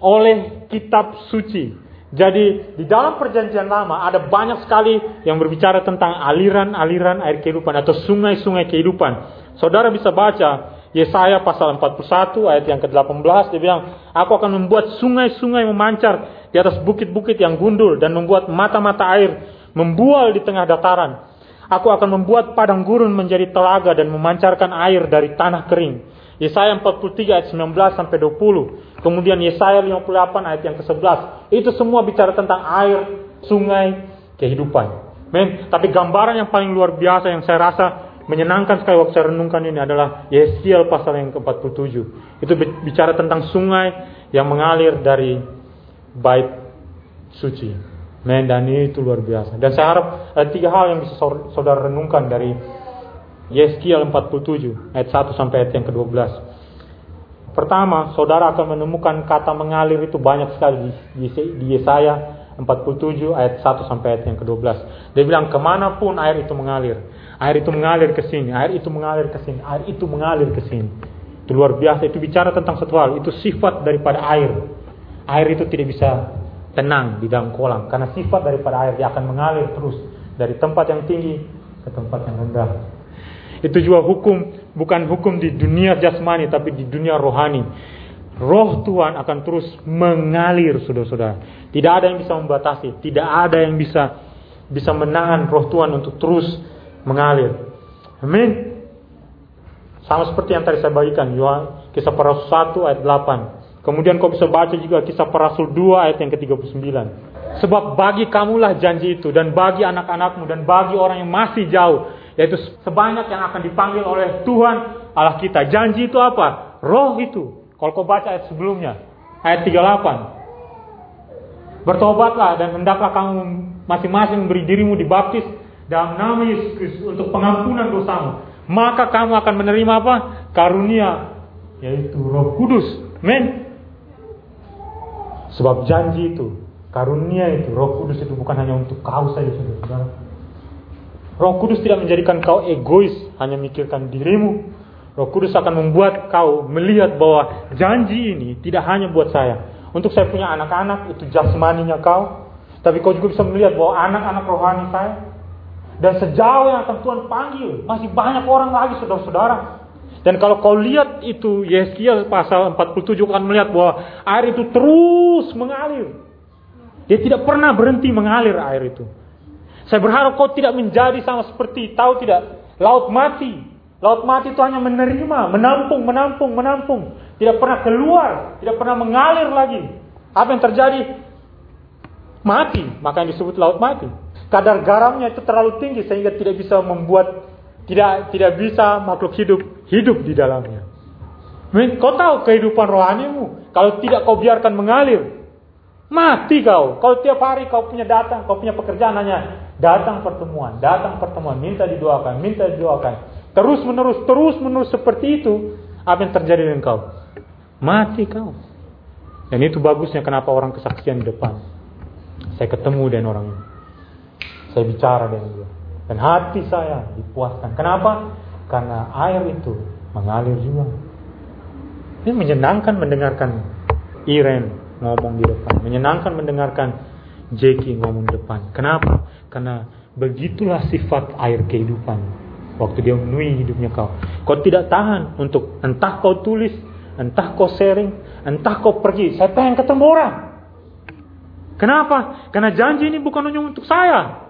oleh kitab suci. Jadi di dalam perjanjian lama ada banyak sekali yang berbicara tentang aliran-aliran air kehidupan atau sungai-sungai kehidupan. Saudara bisa baca Yesaya pasal 41 ayat yang ke-18 dia bilang, "Aku akan membuat sungai-sungai memancar di atas bukit-bukit yang gundul dan membuat mata-mata air membual di tengah dataran. Aku akan membuat padang gurun menjadi telaga dan memancarkan air dari tanah kering." Yesaya 43 ayat 19 sampai 20. Kemudian Yesaya 58 ayat yang ke-11. Itu semua bicara tentang air, sungai, kehidupan. Men, tapi gambaran yang paling luar biasa yang saya rasa menyenangkan sekali waktu saya renungkan ini adalah Yeskiel pasal yang ke-47. Itu bicara tentang sungai yang mengalir dari bait suci. Men, dan itu luar biasa. Dan saya harap ada tiga hal yang bisa saudara renungkan dari Yeskiel 47 ayat 1 sampai ayat yang ke-12. Pertama, saudara akan menemukan kata mengalir itu banyak sekali di, di Yesaya 47 ayat 1 sampai ayat yang ke-12. Dia bilang ke mana pun air itu mengalir. Air itu mengalir ke sini, air itu mengalir ke sini, air itu mengalir ke sini. Itu luar biasa, itu bicara tentang satu hal, itu sifat daripada air. Air itu tidak bisa tenang di dalam kolam, karena sifat daripada air dia akan mengalir terus dari tempat yang tinggi ke tempat yang rendah. Itu juga hukum, bukan hukum di dunia jasmani, tapi di dunia rohani. Roh Tuhan akan terus mengalir, saudara-saudara. Tidak ada yang bisa membatasi, tidak ada yang bisa bisa menahan roh Tuhan untuk terus mengalir. Amin. Sama seperti yang tadi saya bagikan, kisah para rasul 1 ayat 8. Kemudian kau bisa baca juga kisah para rasul 2 ayat yang ke-39. Sebab bagi kamulah janji itu dan bagi anak-anakmu dan bagi orang yang masih jauh yaitu sebanyak yang akan dipanggil oleh Tuhan Allah kita. Janji itu apa? Roh itu. Kalau kau baca ayat sebelumnya, ayat 38. Bertobatlah dan hendaklah kamu masing-masing beri dirimu dibaptis dalam nama Yesus Kristus untuk pengampunan dosamu, maka kamu akan menerima apa? Karunia, yaitu Roh Kudus. Men. Sebab janji itu, karunia itu, Roh Kudus itu bukan hanya untuk kau saja, saudara. Roh Kudus tidak menjadikan kau egois, hanya mikirkan dirimu. Roh Kudus akan membuat kau melihat bahwa janji ini tidak hanya buat saya. Untuk saya punya anak-anak, itu jasmaninya kau. Tapi kau juga bisa melihat bahwa anak-anak rohani saya, dan sejauh yang akan Tuhan panggil, masih banyak orang lagi saudara-saudara. Dan kalau kau lihat itu Yeskiel pasal 47 akan melihat bahwa air itu terus mengalir. Dia tidak pernah berhenti mengalir air itu. Saya berharap kau tidak menjadi sama seperti tahu tidak laut mati. Laut mati itu hanya menerima, menampung, menampung, menampung. Tidak pernah keluar, tidak pernah mengalir lagi. Apa yang terjadi? Mati, maka yang disebut laut mati kadar garamnya itu terlalu tinggi sehingga tidak bisa membuat tidak tidak bisa makhluk hidup hidup di dalamnya. Kau tahu kehidupan rohanimu kalau tidak kau biarkan mengalir mati kau. Kalau tiap hari kau punya datang, kau punya pekerjaan hanya datang pertemuan, datang pertemuan, minta didoakan, minta didoakan. Terus menerus, terus menerus seperti itu, apa yang terjadi dengan kau? Mati kau. Dan itu bagusnya kenapa orang kesaksian di depan. Saya ketemu dengan orang ini. Saya bicara dengan dia. Dan hati saya dipuaskan. Kenapa? Karena air itu mengalir juga. Ini menyenangkan mendengarkan Iren ngomong di depan. Menyenangkan mendengarkan Jeki ngomong depan. Kenapa? Karena begitulah sifat air kehidupan. Waktu dia memenuhi hidupnya kau. Kau tidak tahan untuk entah kau tulis, entah kau sharing, entah kau pergi. Saya pengen ketemu orang. Kenapa? Karena janji ini bukan hanya untuk saya.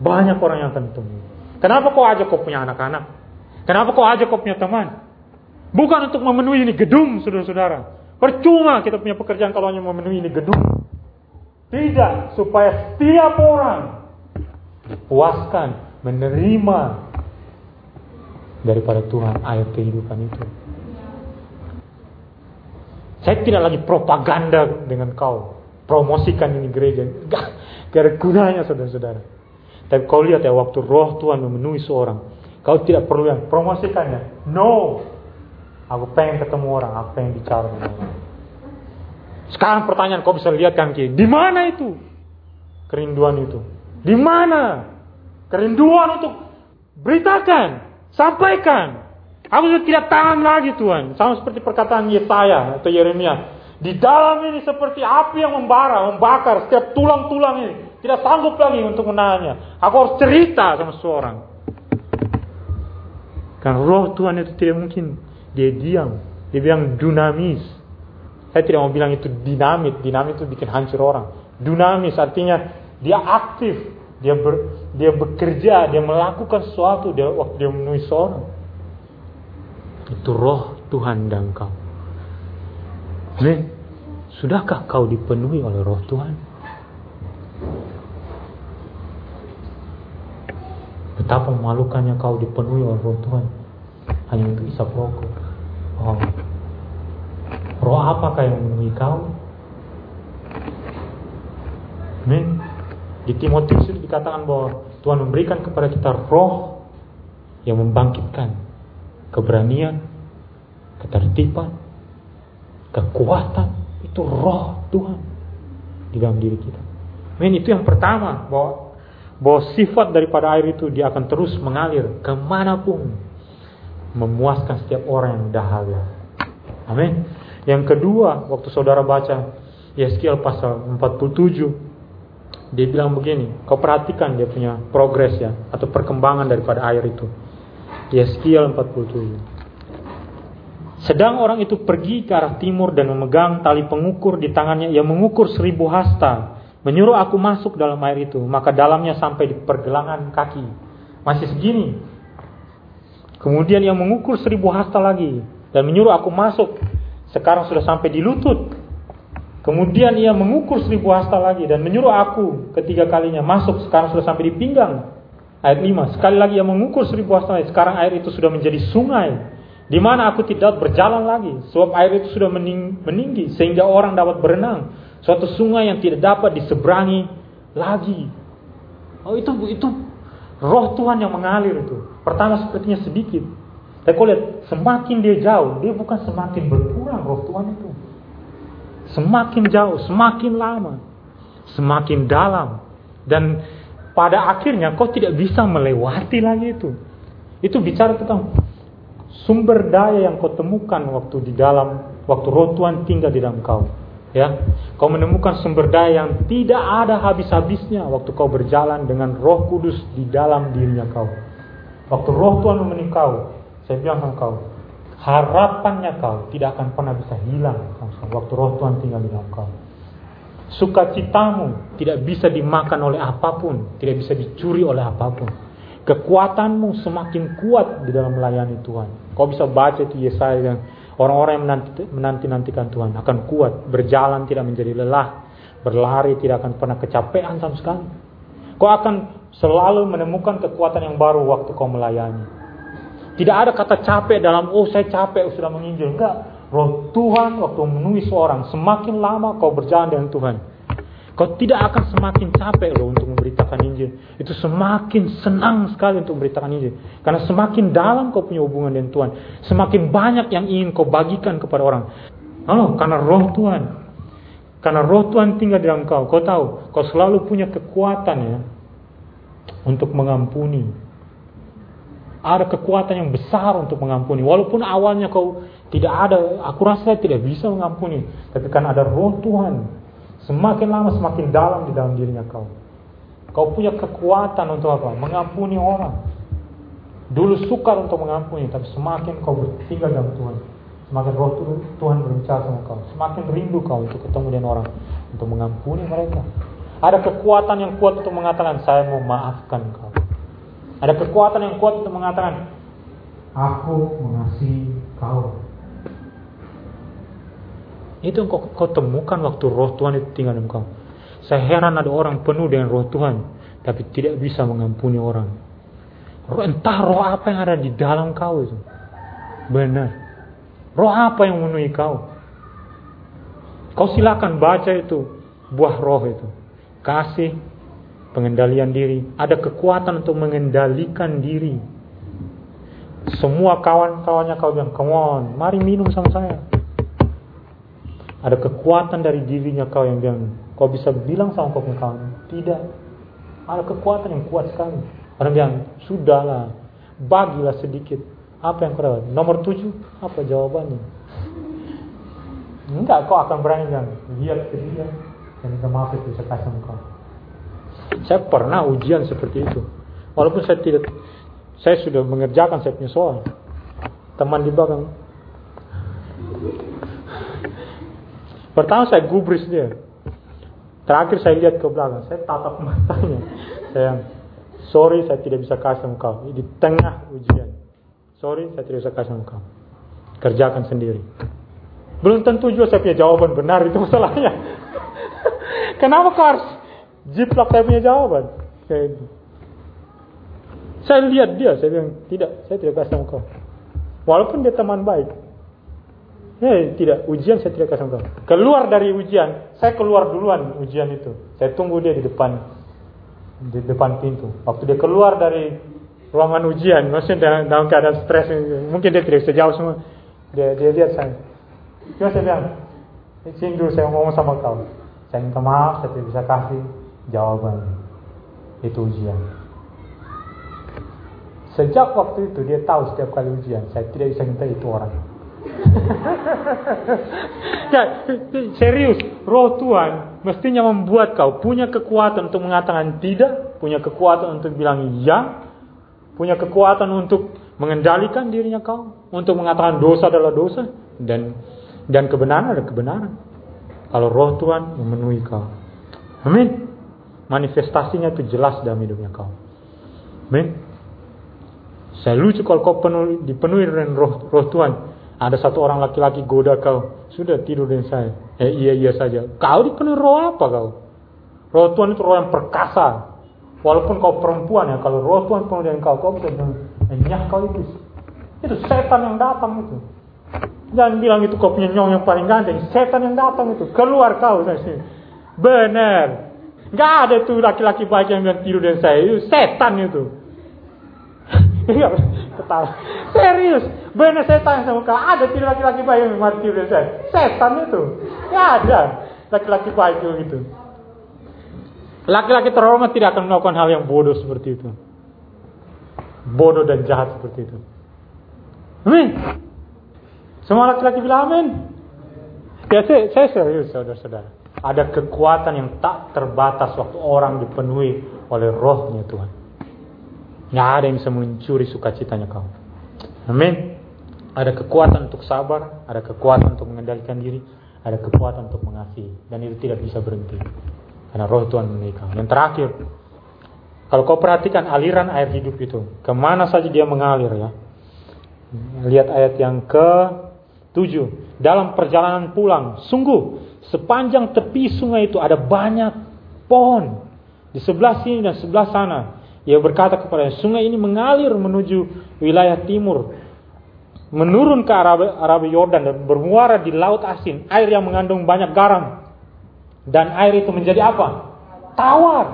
Banyak orang yang akan ditemui. Kenapa kau ajak kau punya anak-anak? Kenapa kau ajak kau punya teman? Bukan untuk memenuhi ini gedung, saudara-saudara. Percuma kita punya pekerjaan kalau hanya memenuhi ini gedung. Tidak, supaya setiap orang puaskan, menerima daripada Tuhan air kehidupan itu. Saya tidak lagi propaganda dengan kau. Promosikan ini gereja. Gak, gak ada gunanya saudara-saudara. Tapi kau lihat ya waktu roh Tuhan memenuhi seorang. Kau tidak perlu yang promosikannya. No. Aku pengen ketemu orang. Aku pengen bicara dengan orang. Sekarang pertanyaan kau bisa lihat kan Di mana itu? Kerinduan itu. Di mana? Kerinduan untuk beritakan. Sampaikan. Aku sudah tidak tahan lagi Tuhan. Sama seperti perkataan Yesaya atau Yeremia. Di dalam ini seperti api yang membara, membakar setiap tulang-tulang ini. Tidak sanggup lagi untuk menahannya. Aku harus cerita sama seseorang. Karena roh Tuhan itu tidak mungkin dia diam. Dia bilang dinamis. Saya tidak mau bilang itu dinamit. Dinamit itu bikin hancur orang. Dinamis artinya dia aktif. Dia ber, dia bekerja, dia melakukan sesuatu dia waktu dia menulis seorang. Itu roh Tuhan dan kau. Men, sudahkah kau dipenuhi oleh roh Tuhan? Betapa memalukannya kau dipenuhi oleh roh Tuhan hanya untuk isap rokok. Oh. Roh apakah yang memenuhi kau? Men, di Timotius itu dikatakan bahwa Tuhan memberikan kepada kita roh yang membangkitkan keberanian, ketertiban, kekuatan. Itu roh Tuhan di dalam diri kita. Men, itu yang pertama bahwa bahwa sifat daripada air itu dia akan terus mengalir ke mana pun memuaskan setiap orang yang dahaga. Amin. Yang kedua, waktu saudara baca Yeskiel pasal 47, dia bilang begini, kau perhatikan dia punya progres ya, atau perkembangan daripada air itu. Yeskiel 47. Sedang orang itu pergi ke arah timur dan memegang tali pengukur di tangannya, ia mengukur seribu hasta menyuruh aku masuk dalam air itu, maka dalamnya sampai di pergelangan kaki. Masih segini. Kemudian ia mengukur seribu hasta lagi dan menyuruh aku masuk. Sekarang sudah sampai di lutut. Kemudian ia mengukur seribu hasta lagi dan menyuruh aku ketiga kalinya masuk. Sekarang sudah sampai di pinggang. Ayat 5. Sekali lagi ia mengukur seribu hasta lagi. Sekarang air itu sudah menjadi sungai. Di mana aku tidak berjalan lagi. Sebab air itu sudah meninggi. Sehingga orang dapat berenang. Suatu sungai yang tidak dapat diseberangi lagi. Oh itu itu roh Tuhan yang mengalir itu. Pertama sepertinya sedikit. Tapi kau lihat semakin dia jauh, dia bukan semakin berkurang roh Tuhan itu. Semakin jauh, semakin lama, semakin dalam. Dan pada akhirnya kau tidak bisa melewati lagi itu. Itu bicara tentang sumber daya yang kau temukan waktu di dalam, waktu roh Tuhan tinggal di dalam kau. Ya, kau menemukan sumber daya yang tidak ada habis-habisnya waktu kau berjalan dengan Roh Kudus di dalam dirinya kau. Waktu Roh Tuhan memenuhi kau, saya bilang sama kau, harapannya kau tidak akan pernah bisa hilang waktu Roh Tuhan tinggal di dalam kau. Sukacitamu tidak bisa dimakan oleh apa pun, tidak bisa dicuri oleh apa pun. Kekuatanmu semakin kuat di dalam melayani Tuhan. Kau bisa baca itu Yesaya yang Orang-orang yang menanti-nantikan Tuhan akan kuat, berjalan tidak menjadi lelah, berlari tidak akan pernah kecapean sama sekali. Kau akan selalu menemukan kekuatan yang baru waktu kau melayani. Tidak ada kata capek dalam, oh saya capek sudah menginjil. Enggak. Roh Tuhan waktu menulis seorang, semakin lama kau berjalan dengan Tuhan. Kau tidak akan semakin capek loh untuk memberitakan Injil. Itu semakin senang sekali untuk memberitakan Injil. Karena semakin dalam kau punya hubungan dengan Tuhan. Semakin banyak yang ingin kau bagikan kepada orang. Oh, karena roh Tuhan. Karena roh Tuhan tinggal di dalam kau. Kau tahu, kau selalu punya kekuatan ya. Untuk mengampuni. Ada kekuatan yang besar untuk mengampuni. Walaupun awalnya kau tidak ada, aku rasa tidak bisa mengampuni. Tapi kan ada roh Tuhan Semakin lama semakin dalam di dalam dirinya kau. Kau punya kekuatan untuk apa? Mengampuni orang. Dulu sukar untuk mengampuni, tapi semakin kau bertinggal dalam Tuhan, semakin roh Tuhan berbicara sama kau, semakin rindu kau untuk ketemu dengan orang, untuk mengampuni mereka. Ada kekuatan yang kuat untuk mengatakan, saya mau maafkan kau. Ada kekuatan yang kuat untuk mengatakan, aku mengasihi kau. Itu yang kau, kau temukan waktu roh Tuhan itu tinggal dalam kau. Saya heran ada orang penuh dengan roh Tuhan, tapi tidak bisa mengampuni orang. Entah roh apa yang ada di dalam kau itu. Benar. Roh apa yang memenuhi kau? Kau silakan baca itu buah roh itu. Kasih, pengendalian diri. Ada kekuatan untuk mengendalikan diri. Semua kawan-kawannya kau bilang, come on, mari minum sama saya. Ada kekuatan dari dirinya kau yang bilang, kau bisa bilang sama kau kawan, tidak. Ada kekuatan yang kuat sekali. Orang bilang, sudahlah, bagilah sedikit. Apa yang kau dapat? Nomor tujuh, apa jawabannya? Enggak, kau akan berani kan? Lihat ke dia dan minta maaf itu saya kasih engkau. Saya pernah ujian seperti itu. Walaupun saya tidak, saya sudah mengerjakan saya punya soal. Teman di belakang. Pertama saya gubris dia. Terakhir saya lihat ke belakang, saya tatap matanya. Saya, sorry saya tidak bisa kasih engkau. Di tengah ujian. Sorry, saya tidak bisa kasih engkau. Kerjakan sendiri. Belum tentu juga saya punya jawaban benar itu masalahnya. Kenapa kau harus jiplak saya punya jawaban? Itu. Saya lihat dia, saya bilang tidak, saya tidak kasih engkau. Walaupun dia teman baik. Tidak, ujian saya tidak kasih engkau. Keluar dari ujian, saya keluar duluan ujian itu. Saya tunggu dia di depan di depan pintu. Waktu dia keluar dari ruangan ujian, maksudnya dalam, keadaan stres, mungkin dia tidak bisa jauh semua. Dia, dia lihat saya. Cuma saya bilang, sini dulu saya ngomong sama kau. Saya minta maaf, saya tidak bisa kasih jawaban. Itu ujian. Sejak waktu itu dia tahu setiap kali ujian, saya tidak bisa minta itu orang. ya, serius, roh Tuhan mestinya membuat kau punya kekuatan untuk mengatakan tidak, punya kekuatan untuk bilang iya, punya kekuatan untuk mengendalikan dirinya kau, untuk mengatakan dosa adalah dosa dan dan kebenaran adalah kebenaran. Kalau roh Tuhan memenuhi kau. Amin. Manifestasinya itu jelas dalam hidupnya kau. Amin. Saya lucu kalau kau penuh, dipenuhi dengan roh, roh Tuhan. Ada satu orang laki-laki goda kau. Sudah tidur dengan saya. Eh iya iya saja. Kau dipenuhi roh apa kau? Roh Tuhan itu roh yang perkasa. Walaupun kau perempuan ya, kalau roh Tuhan penuh dengan kau, kau bisa enyah kau iblis. Itu setan yang datang itu. Jangan bilang itu kau punya nyong yang paling ganteng. Setan yang datang itu. Keluar kau dari sini. Benar. Gak ada tuh laki-laki baik yang bilang tidur dengan saya. Itu setan itu. Iya, ketawa. Serius. Benar setan sama kau. Ada tidak laki-laki baik yang mati tidur dengan saya. Setan itu. Gak ada laki-laki baik itu. Laki-laki terhormat tidak akan melakukan hal yang bodoh seperti itu. Bodoh dan jahat seperti itu. Amin. Semua laki-laki bilang amin. Ya saya, saya serius saudara-saudara. Ada kekuatan yang tak terbatas waktu orang dipenuhi oleh rohnya Tuhan. Nggak ada yang bisa mencuri sukacitanya kau. Amin. Ada kekuatan untuk sabar, ada kekuatan untuk mengendalikan diri, ada kekuatan untuk mengasihi. Dan itu tidak bisa berhenti. Karena roh Tuhan menikah. Yang terakhir, kalau kau perhatikan aliran air hidup itu, ke mana saja dia mengalir ya. Lihat ayat yang ke tujuh. Dalam perjalanan pulang, sungguh sepanjang tepi sungai itu ada banyak pohon. Di sebelah sini dan sebelah sana. Ia berkata kepada sungai ini mengalir menuju wilayah timur. Menurun ke arah Yordan dan bermuara di laut asin. Air yang mengandung banyak garam. Dan air itu menjadi apa? Tawar.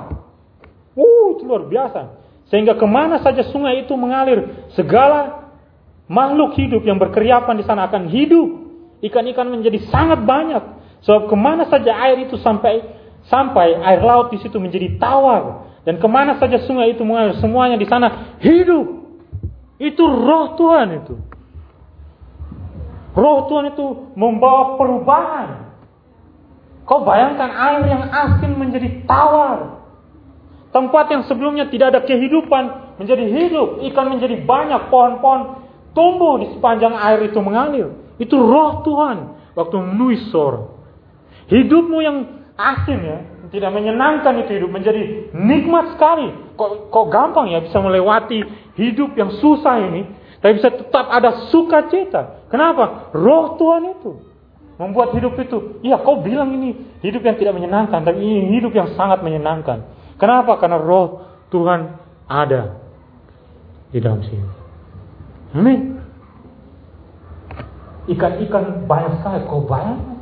Uh, itu luar biasa. Sehingga ke mana saja sungai itu mengalir, segala makhluk hidup yang berkeriapan di sana akan hidup. Ikan-ikan menjadi sangat banyak. Sebab ke mana saja air itu sampai sampai air laut di situ menjadi tawar. Dan ke mana saja sungai itu mengalir, semuanya di sana hidup. Itu roh Tuhan itu. Roh Tuhan itu membawa perubahan. Kau bayangkan air yang asin menjadi tawar. Tempat yang sebelumnya tidak ada kehidupan menjadi hidup. Ikan menjadi banyak. Pohon-pohon tumbuh di sepanjang air itu mengalir. Itu roh Tuhan. Waktu menulis sore. Hidupmu yang asin ya. Tidak menyenangkan itu hidup. Menjadi nikmat sekali. Kok, kok gampang ya bisa melewati hidup yang susah ini. Tapi bisa tetap ada sukacita. Kenapa? Roh Tuhan itu. Membuat hidup itu, iya kau bilang ini hidup yang tidak menyenangkan, tapi ini hidup yang sangat menyenangkan. Kenapa? Karena roh Tuhan ada di dalam sini. Amin. Ikan-ikan banyak sekali, kau bayangkan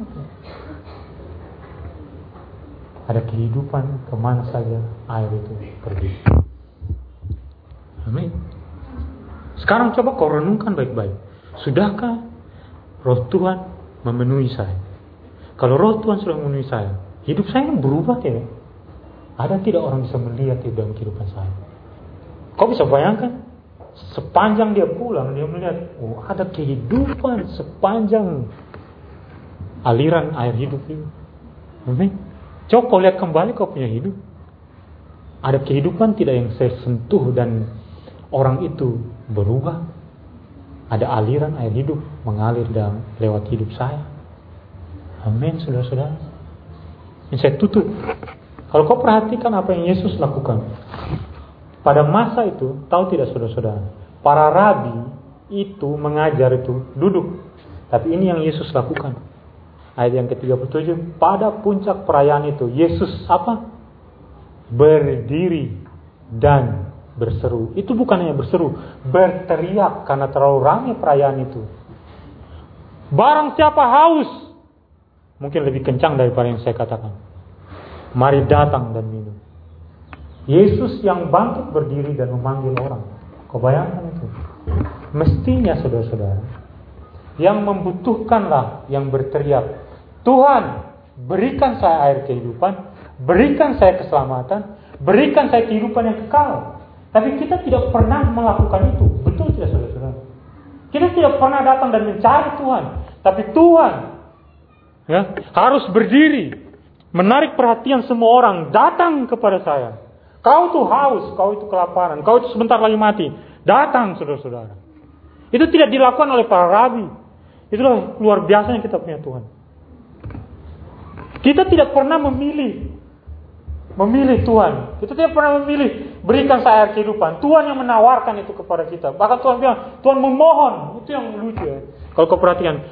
ada kehidupan ke mana saja air itu pergi. Amin. Sekarang coba kau renungkan baik-baik. Sudahkah roh Tuhan memenuhi saya. Kalau roh Tuhan sudah memenuhi saya, hidup saya berubah tidak? Ada tidak orang bisa melihat di dalam kehidupan saya? Kau bisa bayangkan? sepanjang dia pulang dia melihat oh ada kehidupan sepanjang aliran air hidup ini. Amin. Coba lihat kembali kau punya hidup. Ada kehidupan tidak yang saya sentuh dan orang itu berubah. Ada aliran air hidup mengalir dalam lewat hidup saya. Amin, saudara-saudara. Ini saya tutup. Kalau kau perhatikan apa yang Yesus lakukan. Pada masa itu, tahu tidak saudara-saudara, para rabi itu mengajar itu duduk. Tapi ini yang Yesus lakukan. Ayat yang ke-37, pada puncak perayaan itu, Yesus apa? Berdiri dan berseru. Itu bukan hanya berseru, berteriak karena terlalu ramai perayaan itu. Barang siapa haus, mungkin lebih kencang daripada yang saya katakan. Mari datang dan minum. Yesus yang bangkit berdiri dan memanggil orang. Kau bayangkan itu. Mestinya saudara-saudara, yang membutuhkanlah yang berteriak, Tuhan berikan saya air kehidupan, berikan saya keselamatan, berikan saya kehidupan yang kekal. Tapi kita tidak pernah melakukan itu. Betul tidak saudara-saudara? Kita tidak pernah datang dan mencari Tuhan. Tapi Tuhan ya, harus berdiri, menarik perhatian semua orang, datang kepada saya. Kau itu haus, kau itu kelaparan, kau itu sebentar lagi mati. Datang saudara-saudara. Itu tidak dilakukan oleh para rabi. Itulah luar biasanya kita punya Tuhan. Kita tidak pernah memilih memilih Tuhan. Kita tidak pernah memilih berikan saya air kehidupan. Tuhan yang menawarkan itu kepada kita. Bahkan Tuhan bilang, Tuhan memohon. Itu yang lucu ya. Kalau kau perhatikan,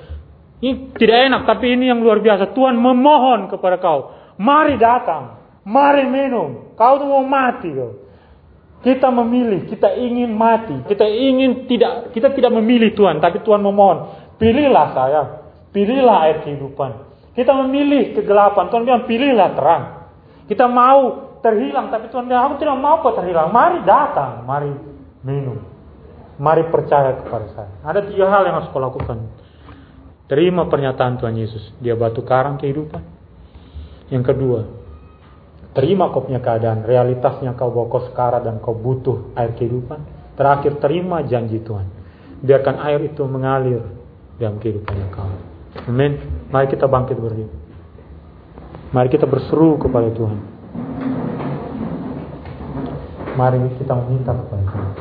ini tidak enak, tapi ini yang luar biasa. Tuhan memohon kepada kau. Mari datang. Mari minum. Kau tuh mau mati kau. Kita memilih, kita ingin mati, kita ingin tidak, kita tidak memilih Tuhan, tapi Tuhan memohon, pilihlah saya, pilihlah air kehidupan. Kita memilih kegelapan, Tuhan bilang pilihlah terang. Kita mau terhilang, tapi Tuhan bilang aku tidak mau kau terhilang. Mari datang, mari minum, mari percaya kepada saya. Ada tiga hal yang harus kau lakukan. Terima pernyataan Tuhan Yesus, Dia batu karang kehidupan. Yang kedua, Terima kau punya keadaan, realitasnya kau bawa kau sekarang dan kau butuh air kehidupan. Terakhir terima janji Tuhan. Biarkan air itu mengalir dalam kehidupan kau. Amin. Mari kita bangkit berdiri. Mari kita berseru kepada Tuhan. Mari kita meminta kepada Tuhan.